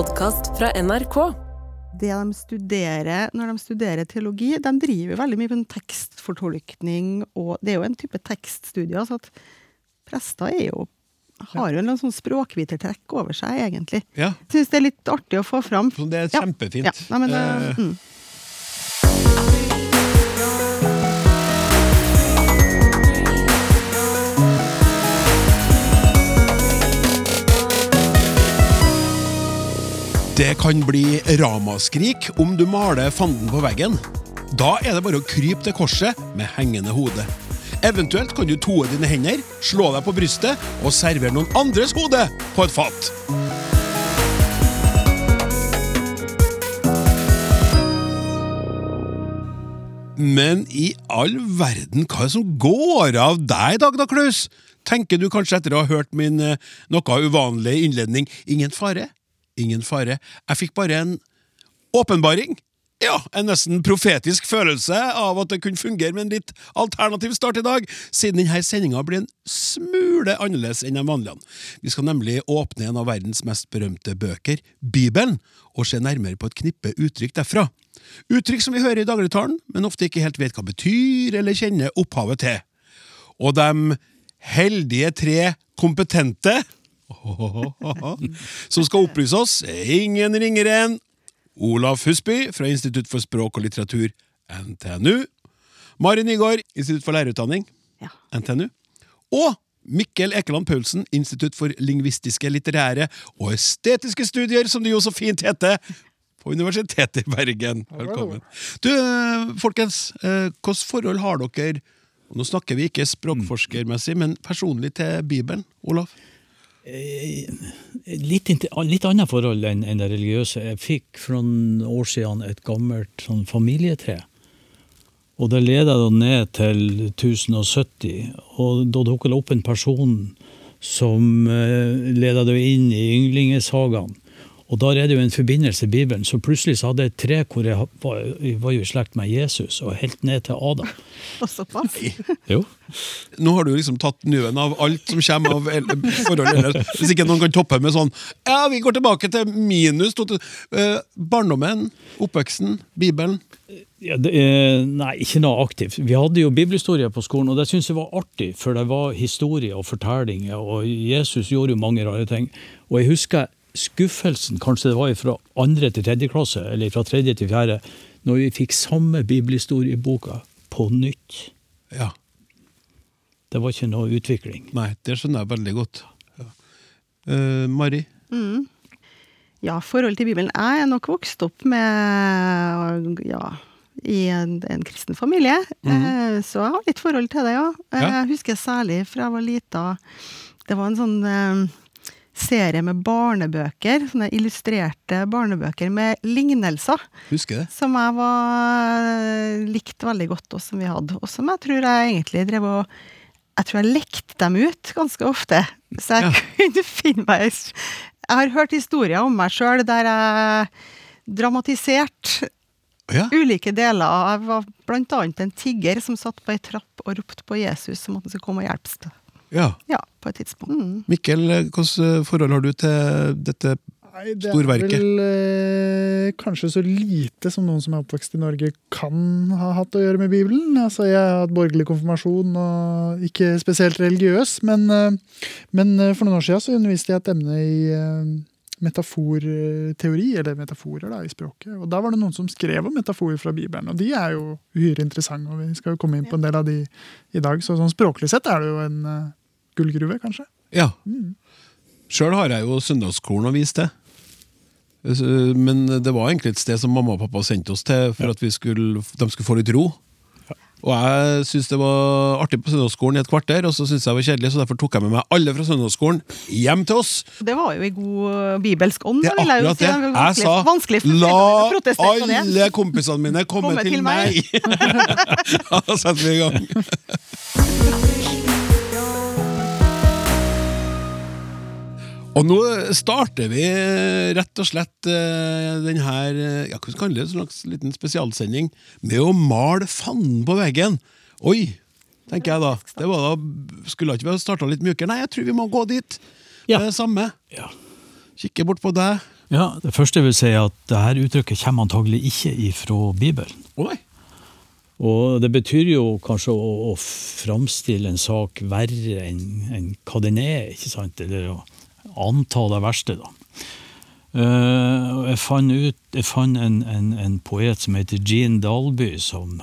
podkast fra NRK. det de studerer når de studerer teologi, de driver veldig mye med tekstfortolkning, og det er jo en type tekststudier, så at prester er jo har jo en sånn språkvitertrekk over seg, egentlig. Ja, Syns det er litt artig å få fram. så det er kjempefint. Ja, nei, men, eh, mm. Det kan bli ramaskrik om du maler fanden på veggen. Da er det bare å krype til korset med hengende hode. Eventuelt kan du toe dine hender, slå deg på brystet og servere noen andres hode på et fat. Men i all verden, hva er det som går av deg i dag, da, Klaus? Tenker du kanskje etter å ha hørt min eh, noe uvanlige innledning Ingen fare, ingen fare. Jeg fikk bare en åpenbaring. Ja, en nesten profetisk følelse av at det kunne fungere med en litt alternativ start i dag, siden denne sendinga blir en smule annerledes enn de vanlige. Vi skal nemlig åpne en av verdens mest berømte bøker, Bibelen, og se nærmere på et knippe uttrykk derfra. Uttrykk som vi hører i dagligtalen, men ofte ikke helt vet hva betyr eller kjenner opphavet til. Og de heldige tre kompetente som skal opplyse oss, ingen ringere enn Olaf Husby fra Institutt for språk og litteratur, NTNU. Mari Nygaard, Institutt for lærerutdanning, Ja. NTNU. Og Mikkel Ekeland Paulsen, Institutt for lingvistiske, litterære og estetiske studier, som det jo så fint heter, på Universitetet i Bergen. Velkommen. Du, eh, folkens, eh, hvilket forhold har dere og Nå snakker vi ikke språkforskermessig, men personlig til Bibelen, Olaf? Litt, litt annet forhold enn enn det religiøse. Jeg fikk for noen år siden et gammelt sånn familietre. Og det leda da ned til 1070, og da dukka det opp en person som uh, leda inn i ynglingesagaen. Og der er det jo en forbindelse i Bibelen, så plutselig så hadde jeg et tre hvor jeg var, jeg var jo i slekt med Jesus, og helt ned til Adam. Og såpass. Jo. Nå har du liksom tatt nøven av alt som kommer av forholdet ellers. Hvis ikke noen kan toppe med sånn Ja, vi går tilbake til minus eh, barndommen, oppveksten, Bibelen. Ja, det, nei, ikke noe aktivt. Vi hadde jo bibelhistorie på skolen, og det syntes jeg var artig, for det var historie og fortellinger, og Jesus gjorde jo mange rare ting. Og jeg husker skuffelsen, kanskje det var fra andre til tredje klasse, eller fra tredje til fjerde, når vi fikk samme bibelhistorieboka på nytt. Ja. Det var ikke noe utvikling. Nei, det skjønner jeg veldig godt. Ja. Uh, Mari? Ja, forhold til Bibelen. Jeg er nok vokst opp med ja, i en, en kristen familie, eh, så jeg har litt forhold til det, ja. Eh, Ja. Jeg husker særlig fra jeg var lita, det var en sånn eh, serie med barnebøker, sånne illustrerte barnebøker med lignelser, Husker det? som jeg var likte veldig godt, og som vi hadde. Og som jeg tror jeg egentlig drev og Jeg tror jeg lekte dem ut ganske ofte, så jeg Ja. kunne finne meg Jeg har hørt historier om meg sjøl der jeg dramatiserte Ja. ulike deler. av- Jeg var blant annet en tigger som satt på ei trapp og ropte på Jesus som at han skulle komme og hjelpe. Ja. Ja, på et tidspunkt. Mm. Mikkel, eh, hvilket forhold har du til dette? Nei, det Storverket. er vel eh, kanskje så lite som noen som er oppvokst i Norge kan ha hatt å gjøre med Bibelen. Altså, jeg har hatt borgerlig konfirmasjon og ikke spesielt religiøs, men, eh, men eh, for noen år siden så underviste jeg et emne i eh, metaforteori, eller metaforer da, i språket. Og da var det noen som skrev om metaforer fra Bibelen, og de er jo uhyre interessante, og vi skal jo komme inn på en del av de i dag. Så sånn språklig sett er det jo en gullgruve, kanskje. Ja. Sjøl har jeg jo søndagsskolen å vise til. Men det var egentlig et sted som mamma og pappa sendte oss til for at vi skulle, de skulle få litt ro. Og jeg syntes det var artig på søndagsskolen i et kvarter, og så syntes jeg det var kjedelig, så derfor tok jeg med meg alle fra søndagsskolen hjem til oss. Det var jo i god bibelsk ånd. Det er vil jeg jo akkurat si. det. var Jeg sa vanskelig vanskelig la alle kompisene mine komme, Komme til, til meg. meg! Da setter vi i gang. Og nå starter vi rett og slett denne eh, ja, hva skal det, en slags liten spesialsending med å male fanden på veggen. Oi, tenker jeg da. Det var da Skulle ikke vi ha starta litt mjukere? Nei, jeg tror vi må gå dit. Ja. Det er samme. Ja. Kikke bort på deg, Ja, Det første jeg vil si er at dette uttrykket kommer antagelig ikke ifra Bibelen. Oi nei. Og det betyr jo kanskje å, å framstille en sak verre enn enn hva den er, ikke sant? Eller å anta det verste, da. Eh, jeg fant, ut, jeg fant en, en, en poet som heter Jean Dalby, som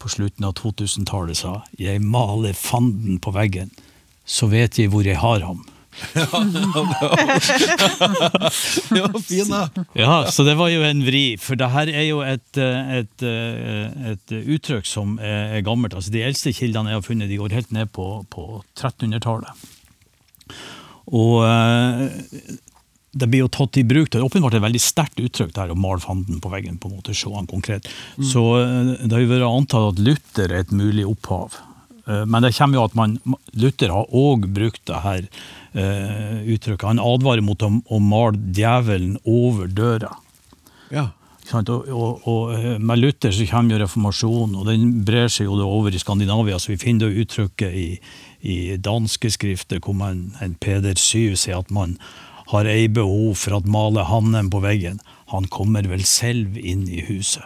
på slutten av 2000-tallet sa 'Jeg maler fanden på veggen, så vet jeg hvor jeg har ham'. Ja, fin, da. Ja, så det var jo en vri, for det her er jo et, et, et uttrykk som er er gammelt. Altså, de eldste kildene jeg har funnet, de går helt ned på, på 1300-tallet. Og eh, det blir jo tatt i bruk. Det er åpenbart et veldig sterkt uttrykk der å male fanden på veggen. på en måte, se han konkret. Så eh, det har jo vært antatt at Luther er et mulig opphav. Eh, Men det kommer jo at man, Luther har òg brukt det her uttrykket. Han advarer mot å, å male djevelen over døra. Ja. Og, og, og med Luther så kommer jo reformasjonen, og den brer seg jo over i Skandinavia. Så vi finner det uttrykket i, i danske skrifter hvor man, en Peder Syv sier at man har ei behov for at male hannen på veggen. Han kommer vel selv inn i huset.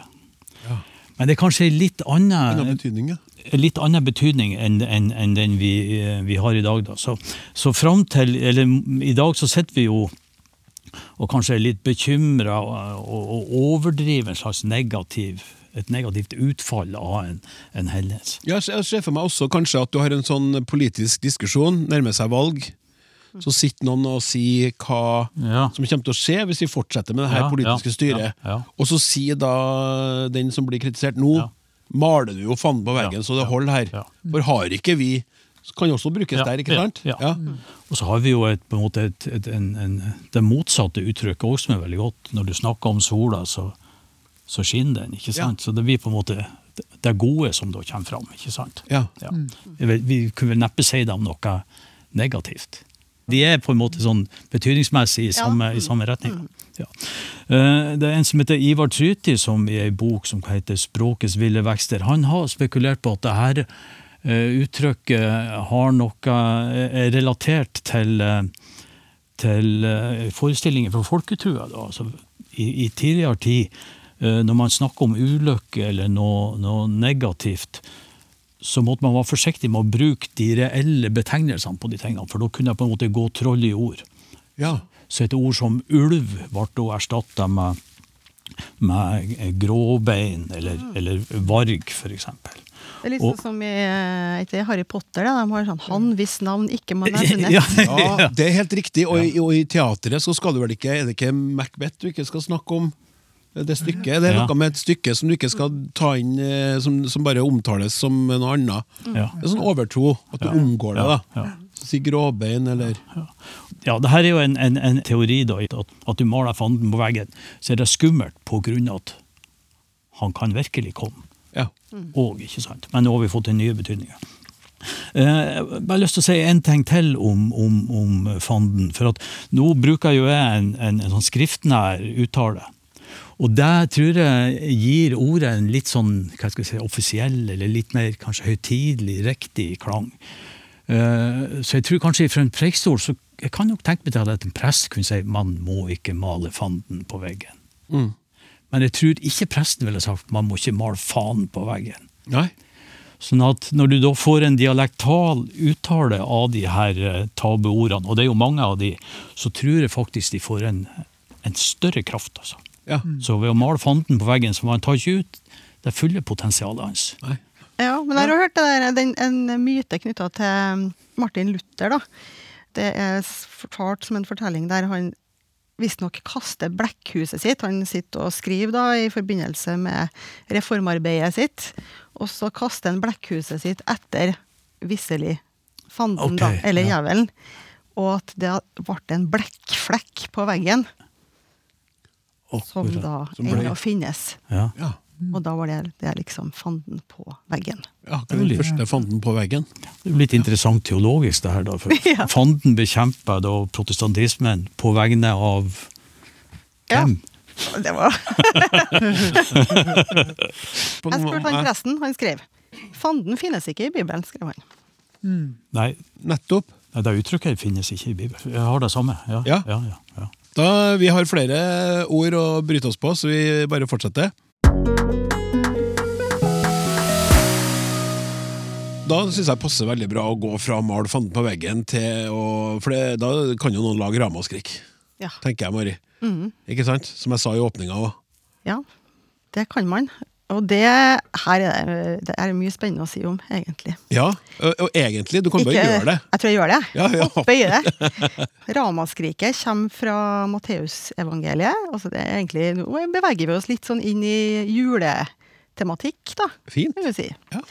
Ja. Men det er kanskje litt annen annen betydning, ja. litt annen betydning enn enn- enn den vi, eh, vi har i dag. Da. Så, så fram til, eller I dag så sitter vi jo og kanskje er litt bekymra og, og overdriver en slags negativ, et negativt utfall av en, en hendelse. Ja, Jeg ser for meg også kanskje at du har en sånn politisk diskusjon, nærmer seg valg. Så sitter noen og sier hva Ja. som kommer til å skje hvis vi fortsetter med det her Ja, politiske ja, styret. ja, ja. Og så sier da den som blir kritisert nå, Ja. maler du jo fanden på veggen, Ja, så det ja, holder her. ja. For har ikke vi så Kan jo også brukes Ja, der, ikke ja, sant? ja. Og så har vi jo et, på en måte et, et, en, en, det motsatte uttrykket også som er veldig godt. Når du snakker om sola, så, så skinner den. ikke sant? Så det blir på en måte det- gode som da kommer fram. ikke sant? Ja. Ja. Vi, Vi kunne vel neppe si det om noe negativt. De er på en måte sånn betydningsmessig i samme, i samme retning. Ja. Eh, Det er en som heter Ivar Tryti, som i ei bok som heter 'Språkets ville vekster'. Han har spekulert på at det her eh, uttrykket har noe er relatert til, eh, til eh, forestillinger fra folketrua. da. Altså, i, I tidligere tid, eh, når man snakker om ulykke eller noe, noe negativt, så måtte man være forsiktig med å bruke de reelle betegnelsene på de tingene, for da kunne det på en måte gå troll i ord. ja. Så et ord som ulv ble da erstatta med, med gråbein eller, eller varg, f.eks. Det er litt sånn som i eh, ikke Harry Potter. Da. De har sånn 'han hvis navn ikke man er funnet'. ja, det er helt riktig. Og, i- og i teatret så skal du vel ikke Er det ikke Macbeth du ikke skal snakke om? Det stykket, det er noe med et stykke som du ikke skal ta inn, eh, som, som bare omtales som noe annet. Ja. Det er sånn overtro, at du omgår det. da. Si gråbein, eller Ja, det her er jo en, en, en teori, da, at, at du maler fanden på veggen, så er det skummelt på grunn av at han kan virkelig komme. Ja. Og, ikke sant? Men nå har vi fått en nye betydninga. Eh, bare lyst til å si en ting til om, om, om fanden. For at nå bruker jo jeg en, en, en sånn skriftnær uttale. Og det tror jeg gir ordet en litt sånn hva skal jeg si, offisiell, eller litt mer kanskje høytidelig, riktig klang. Eh, Så jeg tror kanskje fra en preikstol så jeg kan nok tenke meg til at en prest kunne si man må ikke male fanden på veggen. Mm. Men jeg tror ikke presten ville sagt man må ikke male faen på veggen. Nei. Sånn at når du da får en dialektal uttale av de her eh, tabuordene, og det er jo mange av de, så tror jeg faktisk de får en, en større kraft. altså. Ja. Så ved å male fanten på veggen, så man tar ikke ut det fulle potensialet hans. Nei. Ja, men jeg har hørt det der, den, en myte knytta til Martin Luther. da. Det er fortalt som en fortelling der han visstnok kaster blekkhuset sitt. Han sitter og skriver da i forbindelse med reformarbeidet sitt, og så kaster han blekkhuset sitt etter visselig fanden, da, eller ja. djevelen. Og at det ble en blekkflekk på veggen, som da Som ble- ennå finnes. Ja. Ja. Og da var det, det er liksom fanden på veggen. ja det er den første fanden på veggen. Det er litt interessant teologisk, det her. da, for Ja. Fanden bekjemper da protestantismen på vegne av hvem? Ja. Det var Jeg spurte han presten, han skrev Fanden finnes ikke i Bibelen, skrev han. Nei, Nettopp. nei, det uttrykket finnes ikke i Bibelen. Jeg har det samme. Ja, Ja. ja, ja, ja. Da, vi har flere ord å bryte oss på, så vi bare fortsetter. Da syns jeg passer veldig bra å gå fra å male fanden på veggen til å For det, da kan jo noen lage ramaskrik, Ja. tenker jeg, Mari. Mm. Ikke sant? Som jeg sa i åpninga òg. ja, det kan man. Og det her er det, er mye spennende å si om, egentlig. Ja, og, og egentlig, du kan bare gjøre det. Jeg tror jeg gjør det. Ja, ja. Oppe i det. Ramaskriket kommer fra Matteusevangeliet. Altså det er egentlig, nå beveger vi oss litt sånn inn i juletematikk, da, Fint. Vil vi si. Ja.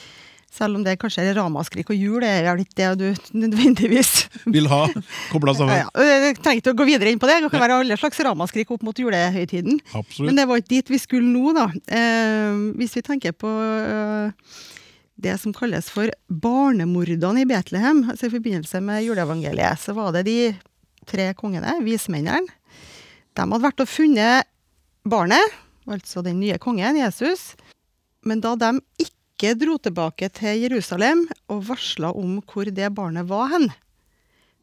Selv om det kanskje er ramaskrik og jul, det er vel ikke det du nødvendigvis Vil ha kobla sammen. ja. Jeg trenger ikke å gå videre inn på det. Det kan være alle slags ramaskrik opp mot julehøytiden. Men det var ikke dit vi skulle nå, da. Eh, hvis vi tenker på eh, det som kalles for barnemordene i Betlehem, altså i forbindelse med juleevangeliet, så var det de tre kongene, vismennene. De hadde vært og funnet barnet, altså den nye kongen, Jesus. Men da de ikke dro tilbake til Jerusalem og varsla om hvor det barnet var hen,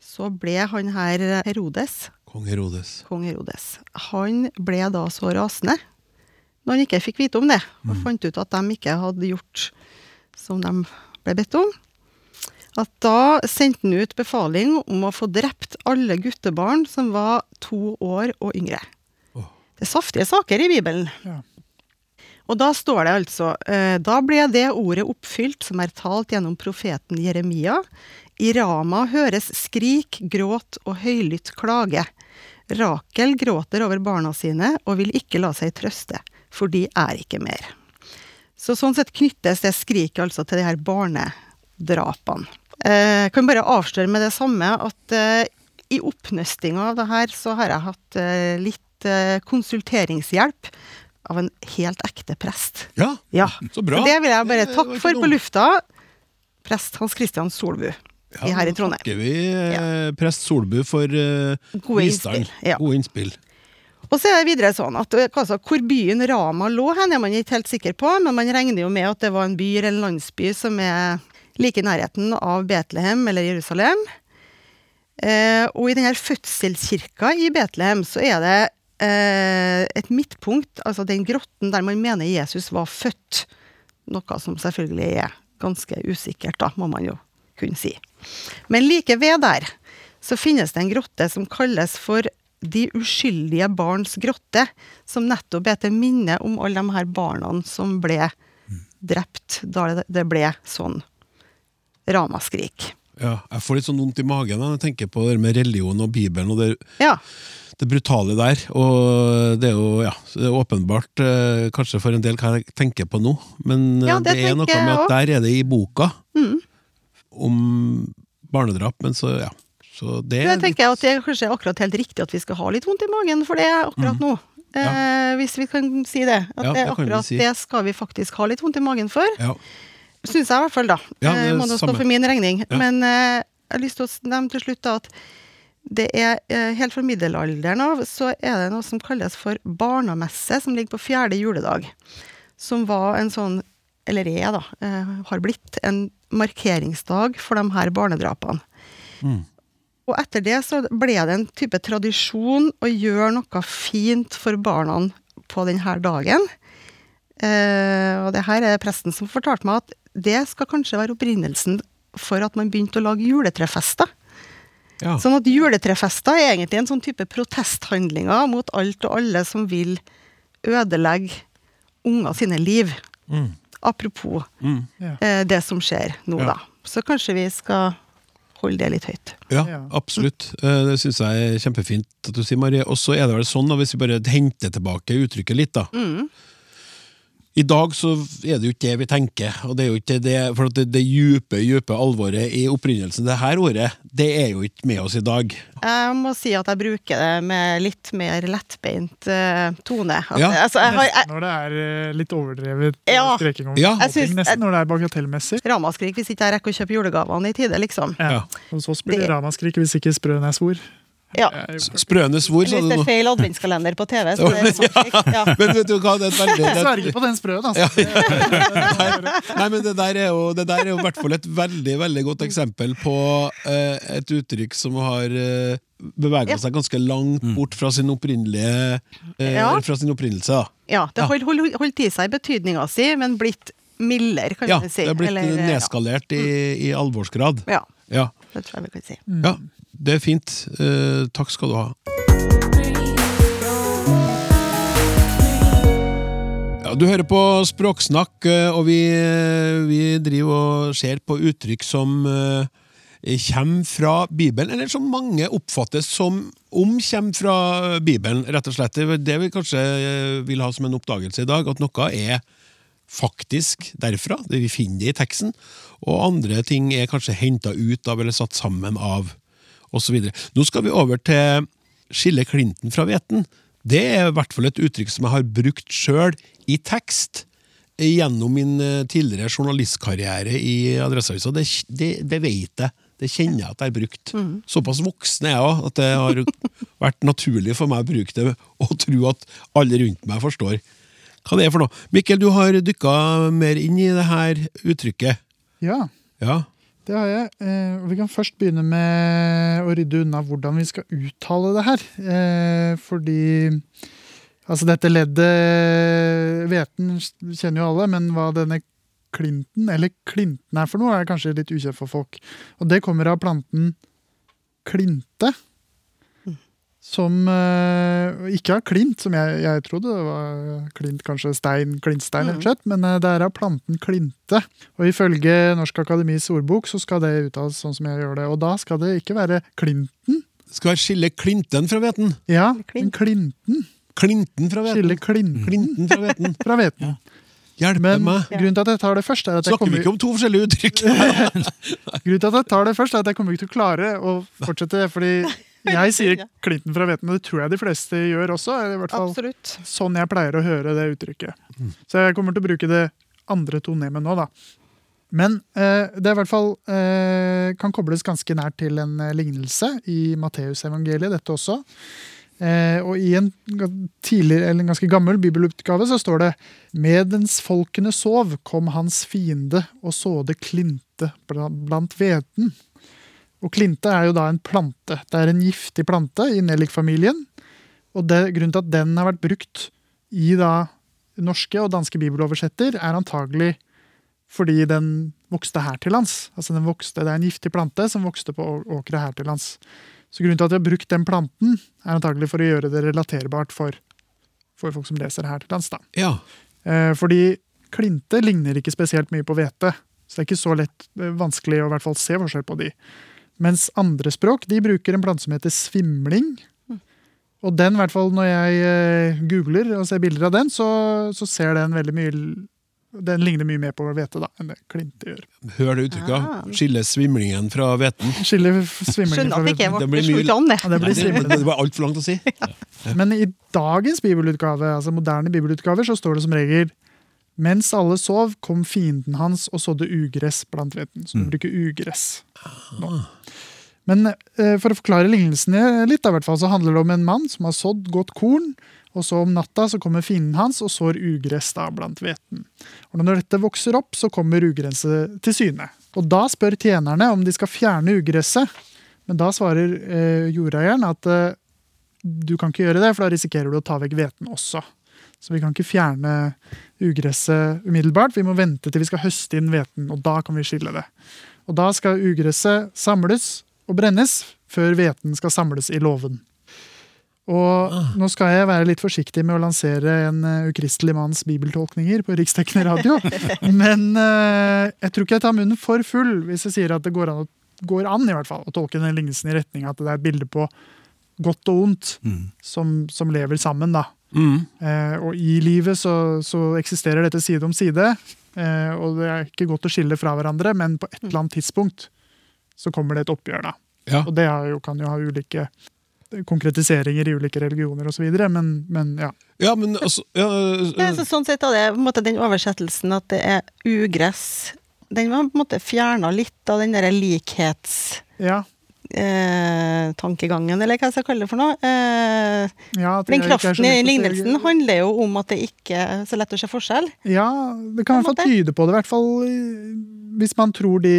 så ble han her Herodes Kong Herodes. kong Herodes. Han ble da så rasende når han ikke fikk vite om det, og fant ut at de ikke hadde gjort som de ble bedt om. At da sendte han ut befaling om å få drept alle guttebarn som var to år og yngre. Oh. Det er saftige saker i Bibelen. Ja. Og da står det altså eh, Da ble det ordet oppfylt som er talt gjennom profeten Jeremia. I Rama høres skrik, gråt og høylytt klage. Rakel gråter over barna sine og vil ikke la seg trøste, for de er ikke mer. Så sånn sett knyttes det skriket altså til de her barnedrapene. Eh, Jeg kan bare avsløre med det samme at eh, i oppnøstinga av det her, så har jeg hatt eh, litt eh, konsulteringshjelp av en helt ekte prest. Ja, Ja. så bra. Det vil jeg bare takke for dumt. på lufta. Prest Hans Christian Solbu Ja, her i da Trondheim. takker vi eh, prest Solbu for eh, Gode innspill. Ja. Gode innspill. Og så er det videre sånn at altså, hvor byen Rama lå hen, er man ikke helt sikker på, men man regner jo med at det var en by eller en landsby som er like i nærheten av Betlehem eller Jerusalem. Eh, og i denne fødselskirka i Betlehem så er det et midtpunkt, altså den grotten der man mener Jesus var født. Noe som selvfølgelig er ganske usikkert, da, må man jo kunne si. Men like ved der så finnes det en grotte som kalles for De uskyldige barns grotte, som nettopp er til minne om alle de her barna som ble drept da det- det ble sånn ramaskrik. Ja, jeg får litt sånn vondt i magen når jeg tenker på det med religion og Bibelen og det, Ja. Det brutale der. Og det er jo ja, det er åpenbart eh, kanskje for en del hva jeg tenker på nå, men eh, Ja, det det, er noe med at der er det i boka Mm. om barnedrap, men så ja. Så det Jeg tenker at det er kanskje akkurat helt riktig at vi skal ha litt vondt i magen for det akkurat nå. Eh, hvis vi kan si det. At Ja, det, akkurat si. det skal vi faktisk ha litt vondt i magen for. ja. Syns jeg i hvert fall, da. Ja, Eh, det må nå stå for min regning. Ja. Men eh, jeg har lyst til å nevne til slutt da at det er eh, helt fra middelalderen av så er det noe som kalles for barnamesse, som ligger på fjerde juledag. Som var en sånn, eller er da, eh, har blitt en markeringsdag for de her barnedrapene. Mm. Og etter det så ble det en type tradisjon å gjøre noe fint for barna på denne dagen. Eh, og det her er presten som fortalte meg at det skal kanskje være opprinnelsen for at man begynte å lage juletrefester. Ja. Sånn at juletrefester er egentlig en sånn type protesthandlinger mot alt og alle som vil ødelegge unger sine liv. Mm. Apropos Mm. Ja. eh, det som skjer nå, Ja. da. Så kanskje vi skal holde det litt høyt. Ja, absolutt. Eh, Det syns jeg er kjempefint at du sier, Marie. Og så er det vel sånn, da, hvis vi bare henter tilbake uttrykket litt, da. Mm. I dag så er det jo ikke det vi tenker, og det er jo ikke det, for det, det djupe, djupe alvoret i opprinnelsen det her året, det er jo ikke med oss i dag. Jeg må si at jeg bruker det med litt mer lettbeint uh, tone. At, Ja. altså, jeg har, jeg, Nesten når det er eh, litt overdrevet eh, Ja. streking om Ja. Jeg synes- Nesten når det er bagatellmessig. ramaskrik hvis ikke jeg rekker å kjøpe julegavene i tide, liksom. Ja. Ja. Hos oss blir det Det- ramaskrik hvis ikke sprøen er svor. Ja. Sprøende svor, sa Hvis det nå. er feil adventskalender på TV, så er sånn. Ja. Men vet du hva, det er veldig Jeg sverger på den sprøen, altså. Nei, men det der er jo, det der er jo i hvert fall et veldig veldig godt eksempel på eh, et uttrykk som har uh, bevega Ja. seg ganske langt bort fra sin opprinnelige eh, Ja. Fra sin opprinnelse. da. ja, det Ja. holdt hold, hold i seg betydninga si, men blitt mildere, kan Ja, vi si. det har blitt Eller, ja. nedskalert i, i alvorsgrad. Ja, Ja. det tror jeg vi kan si. ja, det er fint. Eh, takk skal du ha. Ja, du hører på Språksnakk, eh, og vi, vi driver og ser på uttrykk som eh, kommer fra Bibelen, eller som mange oppfattes som om kommer fra Bibelen, rett og slett. Det vi kanskje eh, vil ha som en oppdagelse i dag, at noe er faktisk derfra, det vi finner det i teksten, og andre ting er kanskje henta ut av eller satt sammen av, osv. Nå skal vi over til skille klinten fra hveten. Det er i hvert fall et uttrykk som jeg har brukt sjøl i tekst gjennom min eh, tidligere journalistkarriere i Adresseavisa. Det, det, det vet jeg. Det kjenner jeg at jeg har brukt. Såpass voksen er jeg òg at det har vært naturlig for meg å bruke det og tro at alle rundt meg forstår hva det er for noe. Mikkel, du har dykka mer inn i det her uttrykket. Ja, Ja. Det har jeg. Eh, vi kan først begynne med å rydde unna hvordan vi skal uttale det her. Eh, fordi Altså, dette leddet Hveten kjenner jo alle, men hva denne klinten, eller klinten er for noe, er kanskje litt ukjent for folk. Og det kommer av planten klinte. Som uh, ikke har klint, som jeg, jeg trodde. Det var klint, kanskje stein, klintstein mm. slett, men uh, det er av planten klinte. Og ifølge Norsk Akademis ordbok så skal det uttales sånn som jeg gjør det. Og da skal det ikke være klinten. Skal være skille klinten fra hveten? Ja, Klint. klinten. Klinten fra Skille hveten. klinten Klinten fra hveten. fra hveten. Hjelpe Men meg. grunnen til at jeg tar det først, er at jeg kommer... vi ikke om to forskjellige uttrykk? grunnen til at jeg tar det først er at jeg kommer ikke til å klare å fortsette. fordi jeg sier klinten fra hveten, og det tror jeg de fleste gjør også. i hvert fall Absolutt. sånn jeg pleier å høre det uttrykket. Så jeg kommer til å bruke det andre tonemet nå, da. Men eh, det er i hvert fall eh, kan kobles ganske nært til en eh, lignelse i Matteusevangeliet, dette også. Eh, og i en eller en ganske gammel bibelutgave så står det Medens folkene sov, kom hans fiende og sådde klinte blant hveten. Og klinte er jo da en plante. Det er en giftig plante i nellikfamilien. Og det, grunnen til at den har vært brukt i da norske og danske bibeloversetter, er antagelig fordi den vokste her til lands. Altså den vokste, Det er en giftig plante som vokste på åkre her til lands. Så grunnen til at de har brukt den planten, er antagelig for å gjøre det relaterbart for, for folk som leser her til lands. da. Ja. Eh, fordi klinte ligner ikke spesielt mye på hvete. Så det er ikke så lett eh, vanskelig å i hvert fall se forskjell på de. Mens andre språk de bruker en plante som heter svimling. Og den, i hvert fall når jeg eh, googler og ser bilder av den, så, så ser den veldig mye Den ligner mye mer på hvete da, enn det klinte gjør. Hør det uttrykket. Ah. Skille svimlingen fra hveten. Skille svimlingen Skjønner fra at det ikke hveten. Det blir mye- an, det. Ja, det blir Nei, det, det var altfor langt å si. Men i dagens bibelutgave, altså moderne bibelutgaver, så står det som regel mens alle sov, kom fienden hans og sådde ugress blant hveten. Så du bruker ugress nå. Men eh, for å forklare lignelsen litt, da, hvert fall, så handler det om en mann som har sådd godt korn, og så om natta så kommer fienden hans og sår ugress da blant hveten. Og når dette vokser opp, så kommer ugresset til syne. Og da spør tjenerne om de skal fjerne ugresset, men da svarer eh, jordeieren at eh, du kan ikke gjøre det, for da risikerer du å ta vekk hveten også. Så vi kan ikke fjerne ugresset umiddelbart. Vi må vente til vi skal høste inn hveten, og da kan vi skille det. Og da skal ugresset samles og brennes før hveten skal samles i låven. Og nå skal jeg være litt forsiktig med å lansere en eh, ukristelig manns bibeltolkninger på riksdekkende radio, men eh, jeg tror ikke jeg tar munnen for full hvis jeg sier at det går an, går an i hvert fall, å tolke den lignelsen i retning at det er et bilde på godt og ondt som, som lever sammen. da. Mm. Eh, og i livet så, så eksisterer dette side om side. Eh, og det er ikke godt å skille fra hverandre, men på et eller annet tidspunkt så kommer det et oppgjør. da. Ja. Og det har jo, kan jo ha ulike konkretiseringer i ulike religioner osv., men, men ja. ja, men altså ja, Ja, øh, så sånn sett er det på en måte den oversettelsen at det er ugress Den var på en måte fjerna litt av den derre likhets... ja. Eh, tankegangen, eller hva jeg skal kalle det for noe. Eh, Ja, den jeg kraften i lignelsen lignelsen handler jo om at det ikke er så lett å se forskjell. Ja, det kan i hvert fall tyde på det, i hvert fall eh, hvis man tror de,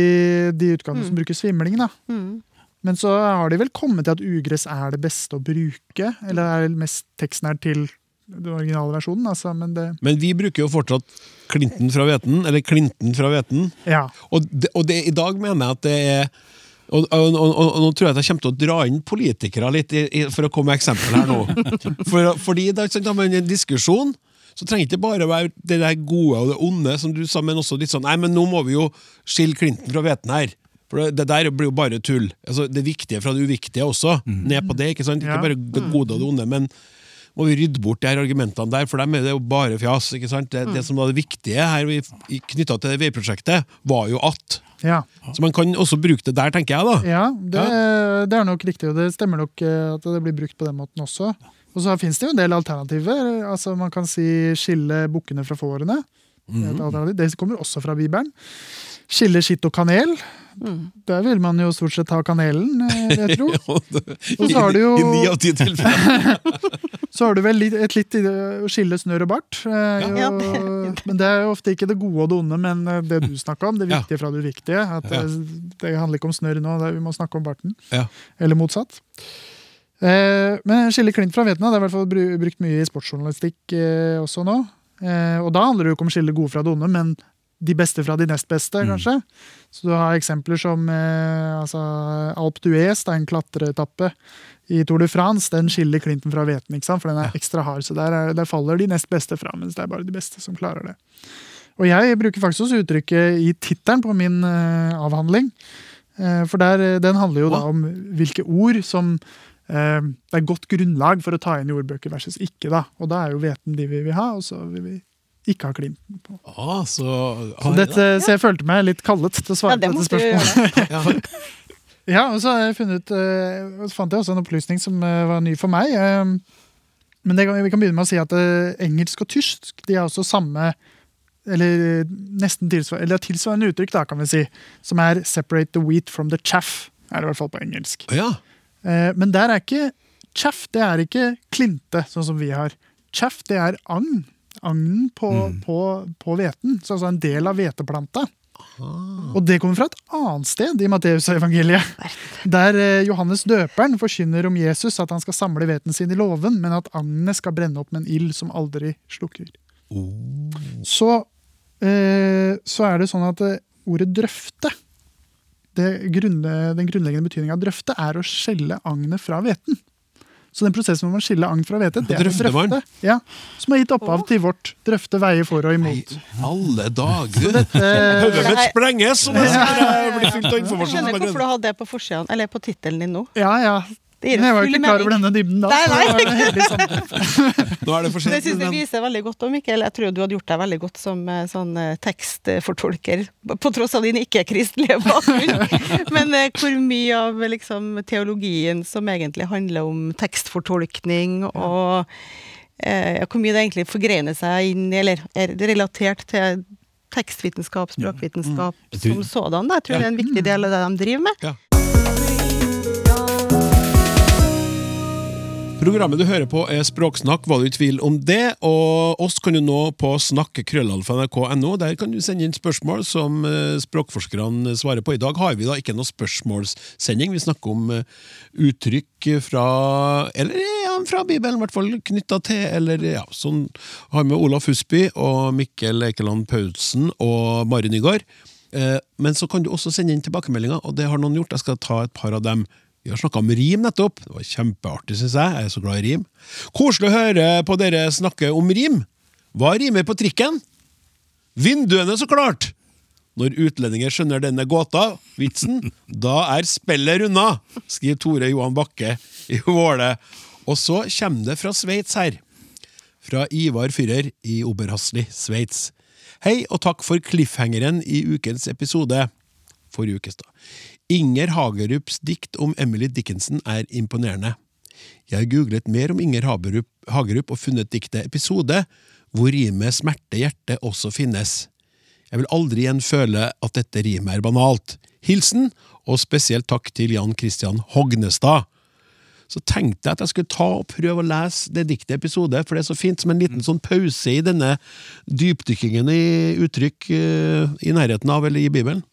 de utgavene som bruker svimling. da. Mm. Men så har de vel kommet til at ugress er det beste å bruke, eller er det mest er til den originale versjonen. Altså, men det Men vi bruker jo fortsatt Clinton fra hveten, eller Clinton fra hveten. Ja. Og, det, og det, i dag mener jeg at det er og, og, og, og, nå tror jeg at jeg kommer til å dra inn politikere litt, i, i, for å komme med eksempel her nå. For, fordi da, da med en diskusjon så trenger det ikke bare være det der gode og det onde, som du sa, men også litt sånn Nei, men nå må vi jo skille Clinton fra hveten her. For det, det der blir jo bare tull. Altså, det viktige fra det uviktige også. Ned på det, ikke sant? Ikke bare det gode og det onde, men må vi rydde bort de her argumentene der, for dem er det jo bare fjas. ikke sant? Det, det som var det viktige her knytta til det veiprosjektet, var jo at. ja. Så man kan også bruke det der, tenker jeg, da. Ja, det, det er nok riktig, og det stemmer nok eh, at det blir brukt på den måten også. Og så finnes det jo en del alternativer. Altså Man kan si skille bukkene fra fårene. Mm. Det kommer også fra Bibelen. Skille skitt og kanel. Der vil man jo stort sett ha kanelen, eh, jeg tror. Og det- Og så har du jo- I ni av ti tilfeller. Så har du vel litt, et litt skille snørr og bart. eh, Ja. jo, men det er jo ofte ikke det gode og det onde, men eh, det du snakka om. Det viktige fra det uviktige. At det, det handler ikke om snørr nå, det, vi må snakke om barten. Ja. Eller motsatt. Eh, men skille klint fra vetna det er i hvert fall brukt mye i sportsjournalistikk eh, også nå. Eh, og da handler det jo ikke om å skille gode fra det onde, men de beste fra de nest beste, kanskje. Så du har eksempler som eh, altså, Alp d'Huez, det er en klatreetappe i Tour de France. Den skiller Clinton fra hveten, ikke sant? for den er ekstra hard. Så der, er, der faller de nest beste fra, mens det er bare de beste som klarer det. Og jeg bruker faktisk også uttrykket i tittelen på min eh, avhandling. Eh, for der, eh, den handler jo da om hvilke ord som eh, det er godt grunnlag for å ta inn i ordbøker versus ikke. da. Og da er jo hveten de vi vil ha, og så vil vi ikke har klinten på. Ah, så, Så, dette, så jeg følte meg litt kallet til å svare Ja, det på dette spørsmålet. ja. Og så har jeg funnet, uh, fant jeg også en opplysning som uh, var ny for meg. Uh, Men det, vi kan begynne med å si at engelsk og tysk de er også samme eller nesten tilsvarende, eller tilsvarende uttrykk, da, kan vi si. Som er 'separate the wheat from the chaff', er det i hvert fall på engelsk. ja. Eh, Men der er ikke chaff, det er ikke klinte, sånn som vi har. Chaff, det er agn. Agnen på, på, på hveten. Så altså en del av hveteplanta. Og det kommer fra et annet sted i Matteusevangeliet. Der eh, Johannes døperen forkynner om Jesus at han skal samle hveten sin i låven, men at agnet skal brenne opp med en ild som aldri slukker. Så, eh, så er det sånn at eh, ordet drøfte det grunne, Den grunnleggende betydninga av drøfte er å skjelle agnet fra hveten. Så den prosessen hvor man skiller agn fra hvete, det er drøfte. Ja, som har gitt opphav til vårt drøfte veier for og imot. Alle dager! Hodet mitt sprenges! som jeg blir fylt av Jeg skjønner ikke hvorfor du har det på forsiden, eller på tittelen din nå. ja, ja. Det gir Men jeg var jo ikke klar over denne dybden da. Nei, så nei. det var en heldig samtale. Nå er det for Det syns jeg viser veldig godt om, Mikkel. Jeg tror du hadde gjort deg veldig godt som eh, sånn eh, tekstfortolker, på tross av din ikke-kristelige bakgrunn. Men eh, hvor mye av liksom, teologien som egentlig handler om tekstfortolkning, og eh, hvor mye det egentlig forgrener seg inn, eller er relatert til tekstvitenskap, språkvitenskap tror- som sådan. da. Jeg tror det er en viktig del av det de driver med. Ja. Programmet du hører på er Språksnakk, var du i tvil om det? Og oss kan du nå på snakkekrøllalfa.nrk.no. Der kan du sende inn spørsmål som eh, språkforskerne svarer på. I dag har vi da ikke noe spørsmålssending. Vi snakker om eh, uttrykk fra Eller ja, fra Bibelen, i hvert fall knytta til, eller ja, sånn har med Olaf Husby og Mikkel Eikeland Paulsen og Mari Nygaard. Eh, Men så kan du også sende inn tilbakemeldinger, og det har noen gjort. Jeg skal ta et par av dem. Vi har snakka om rim nettopp. Det var kjempeartig, syns jeg. Jeg er så glad i rim. Koselig å høre på dere snakke om rim. Hva rimer på trikken? Vinduene, så klart! Når utlendinger skjønner denne gåta, vitsen, da er spillet runda, skriver Tore Johan Bakke i Våle. Og så kommer det fra Sveits her. Fra Ivar Fyrer i Oberhasli, Sveits. Hei, og takk for cliffhangeren i ukens episode. Forrige ukes, da. Inger Hagerups dikt om Emily Dickinson er imponerende. Jeg har googlet mer om Inger Hagerup, Hagerup og funnet diktet episode, hvor rimet smerte hjerte også finnes. Jeg vil aldri igjen føle at dette rimet er banalt. Hilsen, og spesielt takk til Jan Christian Hognestad. Så tenkte jeg at jeg skulle ta og prøve å lese det diktet episode, for det er så fint som en liten sånn pause i denne dypdykkingen i uttrykk eh, i nærheten av eller i Bibelen.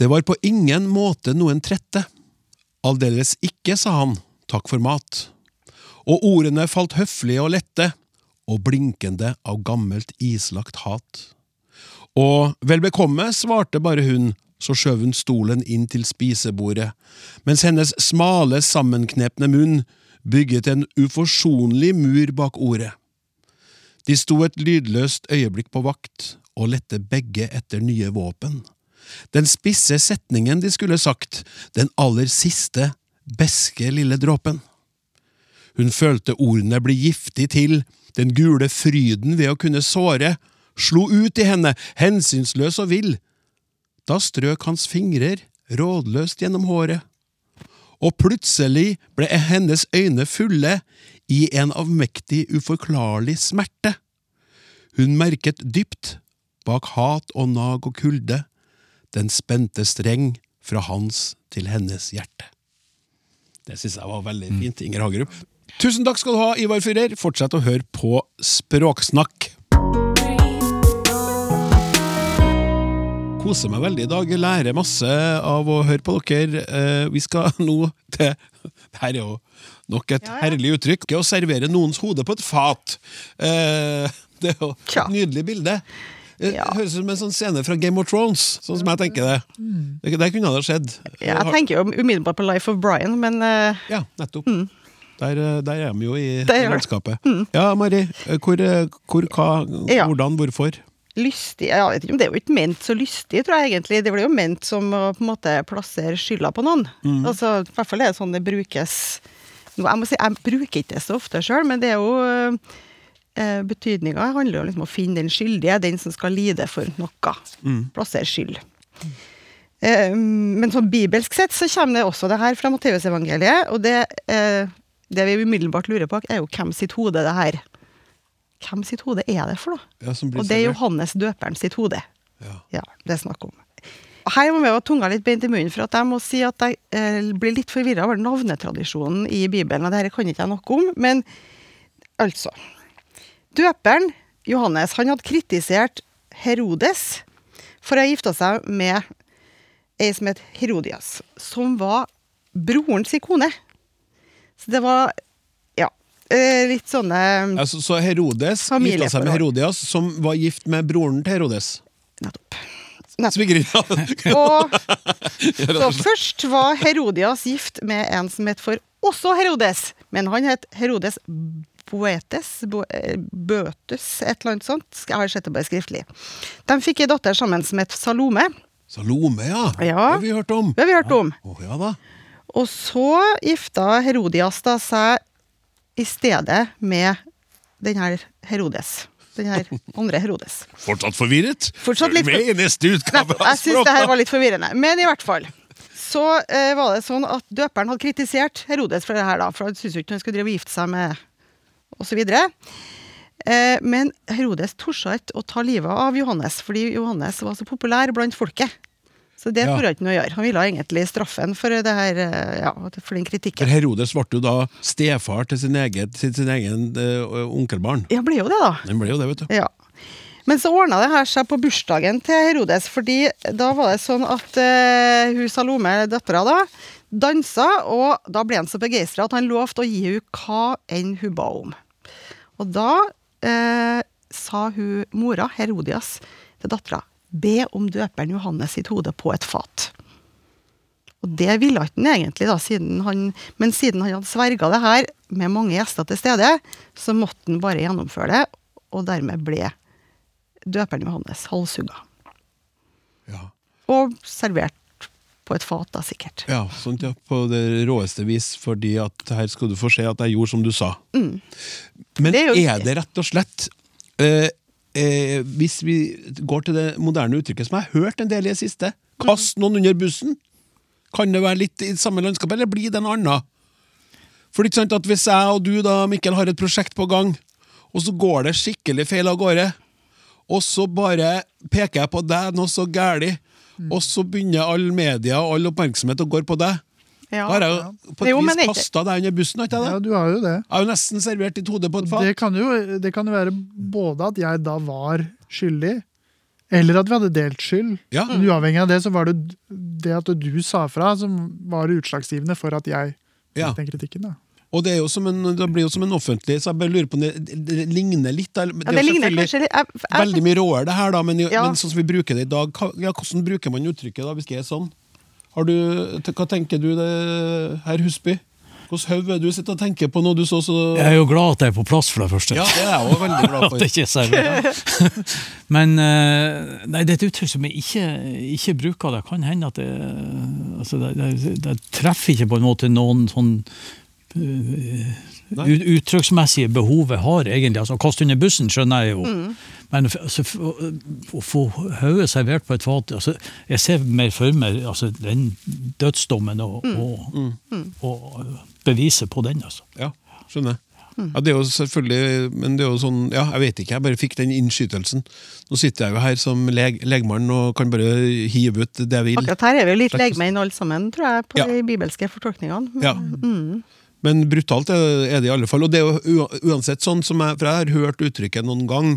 Det var på ingen måte noen trette. Aldeles ikke, sa han, takk for mat. Og ordene falt høflige og lette, og blinkende av gammelt islagt hat. Og vel bekomme, svarte bare hun, så skjøv hun stolen inn til spisebordet, mens hennes smale, sammenknepne munn bygget en uforsonlig mur bak ordet. De sto et lydløst øyeblikk på vakt og lette begge etter nye våpen. Den spisse setningen de skulle sagt, den aller siste, beske lille dråpen. Hun følte ordene bli giftig til, den gule fryden ved å kunne såre, slo ut i henne, hensynsløs og vill. Da strøk hans fingrer rådløst gjennom håret. Og plutselig ble hennes øyne fulle i en avmektig, uforklarlig smerte. Hun merket dypt, bak hat og nag og kulde, den spente streng fra hans til hennes hjerte. Det syns jeg var veldig fint, Inger Hagerup. Tusen takk skal du ha, Ivar Fyrer. Fortsett å høre på Språksnakk. Koser meg veldig i dag. Lærer masse av å høre på dere. Eh, Vi skal nå til Dette er jo nok et Ja, ja. herlig uttrykk. Å servere noens hode på et fat. Eh, Det er jo et nydelig bilde. Det Ja. høres ut som en sånn scene fra Game of Thrones, sånn som jeg tenker det. Det, det kunne det ha skjedd. Jeg tenker jo umiddelbart på Life of Brian, men uh, Ja, nettopp. Der, eh, der er vi jo i, i er det. Ja, Mari. eh, Hvor, hvor hva, Ja. hvordan, hvorfor? lystig Jeg vet ikke om det er jo ikke ment så lystig, tror jeg egentlig. Det blir jo ment som å på en måte plassere skylda på noen. Altså, I hvert fall er det sånn det brukes Jeg må si, jeg bruker ikke det så ofte sjøl, men det er jo eh, Betydninga handler jo liksom om å finne den skyldige, den som skal lide for noe. Plassere skyld. Eh, men sånn bibelsk sett så kommer det også det her fra Matteusevangeliet, og det, eh, det vi umiddelbart lurer på, er jo hvem sitt hode det her Hvem sitt hode er det for, da? Ja, Og det er. Johannes døperen sitt hode. Ja. Ja, det er snakk om. Her må vi ha tunga litt beint i munnen, for at jeg må si at jeg eh, blir litt forvirra over navnetradisjonen i Bibelen. og Dette kan ikke jeg noe om, men altså Døperen, Johannes, han hadde kritisert Herodes for å ha gifta seg med ei som het Herodias, som var broren sin kone. Så det var ja, eh, litt sånne Altså, så Herodes gifta seg med Herodias, som var gift med broren til Herodes. Nettopp. Nettopp. Svigerinna. Og så først var Herodias gift med en som het for også Herodes, men han het Herodes Boetes, Bo, eh, Bøtus, et eller annet sånt. Jeg har sett det bare skriftlig. De fikk ei datter sammen som het Salome. Salome, ja. Ja. Det har vi hørt om. Det har vi hørt om. Å, ja da. Og så gifta Herodias da seg i stedet med den her Herodes. Den her andre Herodes. Fortsatt forvirret? Fortsatt litt Med i neste utgave Nettopp. Jeg syns det her var litt forvirrende. Men i hvert fall. Så eh, var det sånn at døperen hadde kritisert Herodes for det her, da. For han syntes jo ikke han skulle drive og gifte seg med osv. Eh, men Herodes torde ikke å ta livet av Johannes, fordi Johannes var så populær blant folket. Så det Ja. torde han ikke noe å gjøre. Han ville egentlig straffe han for, det her, eh, ja, for den For. Herodes ble jo da stefar til sin egen, til sin egen uh, onkelbarn. Ja, ble jo det, da. Den ble jo det, vet du. Ja. Men så ordna det her seg på bursdagen til Herodes, fordi da var det sånn at uh, hun Salome, dattera, da, dansa, og da ble han så begeistra at han lovte å gi henne hva enn hun ba om. Og da eh, sa hun mora, Herodias, til dattera be om døperen Johannes sitt hode på et fat. Og det ville ikke han egentlig, da, siden han, men siden han hadde sverga det her med mange gjester til stede, så måtte han bare gjennomføre det, og dermed ble døperen Johannes halshugga. Ja. Og servert på et fat, da, sikkert. Ja, sånt ja, på det råeste vis, fordi at her skal du få se at jeg gjorde som du sa. Men Mm. Det er er, det rett og slett eh, eh, Hvis vi går til det moderne uttrykket som jeg har hørt en del i det siste, kast noen under bussen, kan det være litt i samme landskap, eller blir det en annen? For det er ikke sant at hvis jeg og du da, Mikkel, har et prosjekt på gang, og så går det skikkelig feil av gårde, og så bare peker jeg på deg noe så gæli, og så begynner all media og all oppmerksomhet å gå på deg. Ja. Da har jeg jo på et Jo, vis kasta deg under bussen, har ikke jeg Ja, du har jo det. Jeg har jo nesten servert ditt hode på et fat. Det kan jo det kan jo være både at jeg da var skyldig, eller at vi hadde delt skyld. Ja. Men uavhengig av det, så var det det at du sa fra, som var utslagsgivende for at jeg Ja. den kritikken. da. Og det, er jo som en, det blir jo som en offentlig, så jeg bare lurer på om det, det, det ligner litt. Det, Ja, er det jo ligner selvfølgelig kanskje litt jeg, jeg, Veldig mye råere det her, da, men, Ja. men sånn som vi bruker det i dag, hva, ja, hvordan bruker man uttrykket da, hvis det er sånn? Har du, hva tenker du, det, herr Husby? Hvilket hode du sitter og tenker på nå du så så Jeg er jo glad at jeg er på plass, for det første. Ja, det er jeg også veldig glad for. At det ikke er servert. Men eh, nei, det er et uttrykk som jeg ikke, ikke bruker. Det kan hende at det, altså det, det, det treffer ikke på en måte noen sånn ut- uttrykksmessige behovet har, egentlig. Altså, Å kaste under bussen skjønner jeg jo. Men altså, å å få hodet servert på et fat altså, Jeg ser mer for meg altså, den dødsdommen og, og, og beviset på den. altså. Ja, skjønner. jeg. Ja, det er jo selvfølgelig Men det er jo sånn Ja, jeg vet ikke, jeg bare fikk den innskytelsen. Nå sitter jeg jo her som leg, legmann og kan bare hive ut det jeg vil. Akkurat her er vi jo litt legmenn alle sammen, tror jeg, på Ja. de bibelske fortolkningene. Ja. Men brutalt er det i alle fall. Og det er jo uansett sånn som jeg, for jeg har hørt uttrykket noen gang,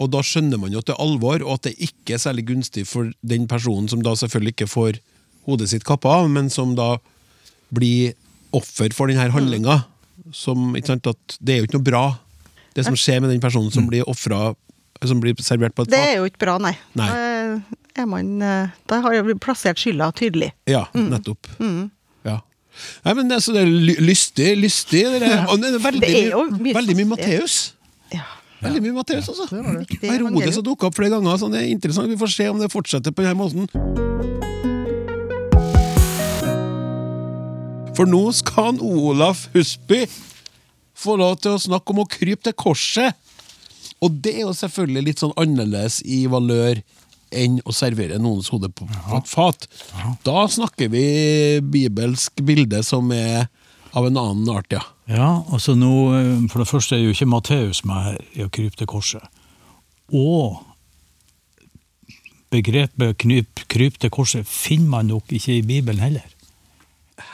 og da skjønner man jo at det er alvor, og at det ikke er særlig gunstig for den personen som da selvfølgelig ikke får hodet sitt kappa av, men som da blir offer for denne handlinga. Som, sant, det er jo ikke noe bra, det som skjer med den personen som blir offra, som blir servert på et Det er jo ikke bra, nei. Nei. Da, er man, eh, da har vi plassert skylda tydelig. Ja, nettopp. Ja. Nei, men det, er så det er lystig, lystig. Det er, og det er veldig, Det er jo mye veldig mye. Matteus. Ja. Veldig mye Matteus, altså. det var det. Evangelium. Herodes har dukka opp flere ganger. Sånn, det er interessant. Vi får se om det fortsetter på denne måten. For nå skal han Olaf Husby få lov til å snakke om å krype til korset. Og det er jo selvfølgelig litt sånn annerledes i valør enn å servere noens hode på på et fat. Da snakker vi bibelsk bilde som er av en annen art, ja. Ja, altså nå, eh, For det første er jo ikke Matteus med her i å krype til korset. Og begrepet kryp, kryp til korset finner man nok ikke i Bibelen heller.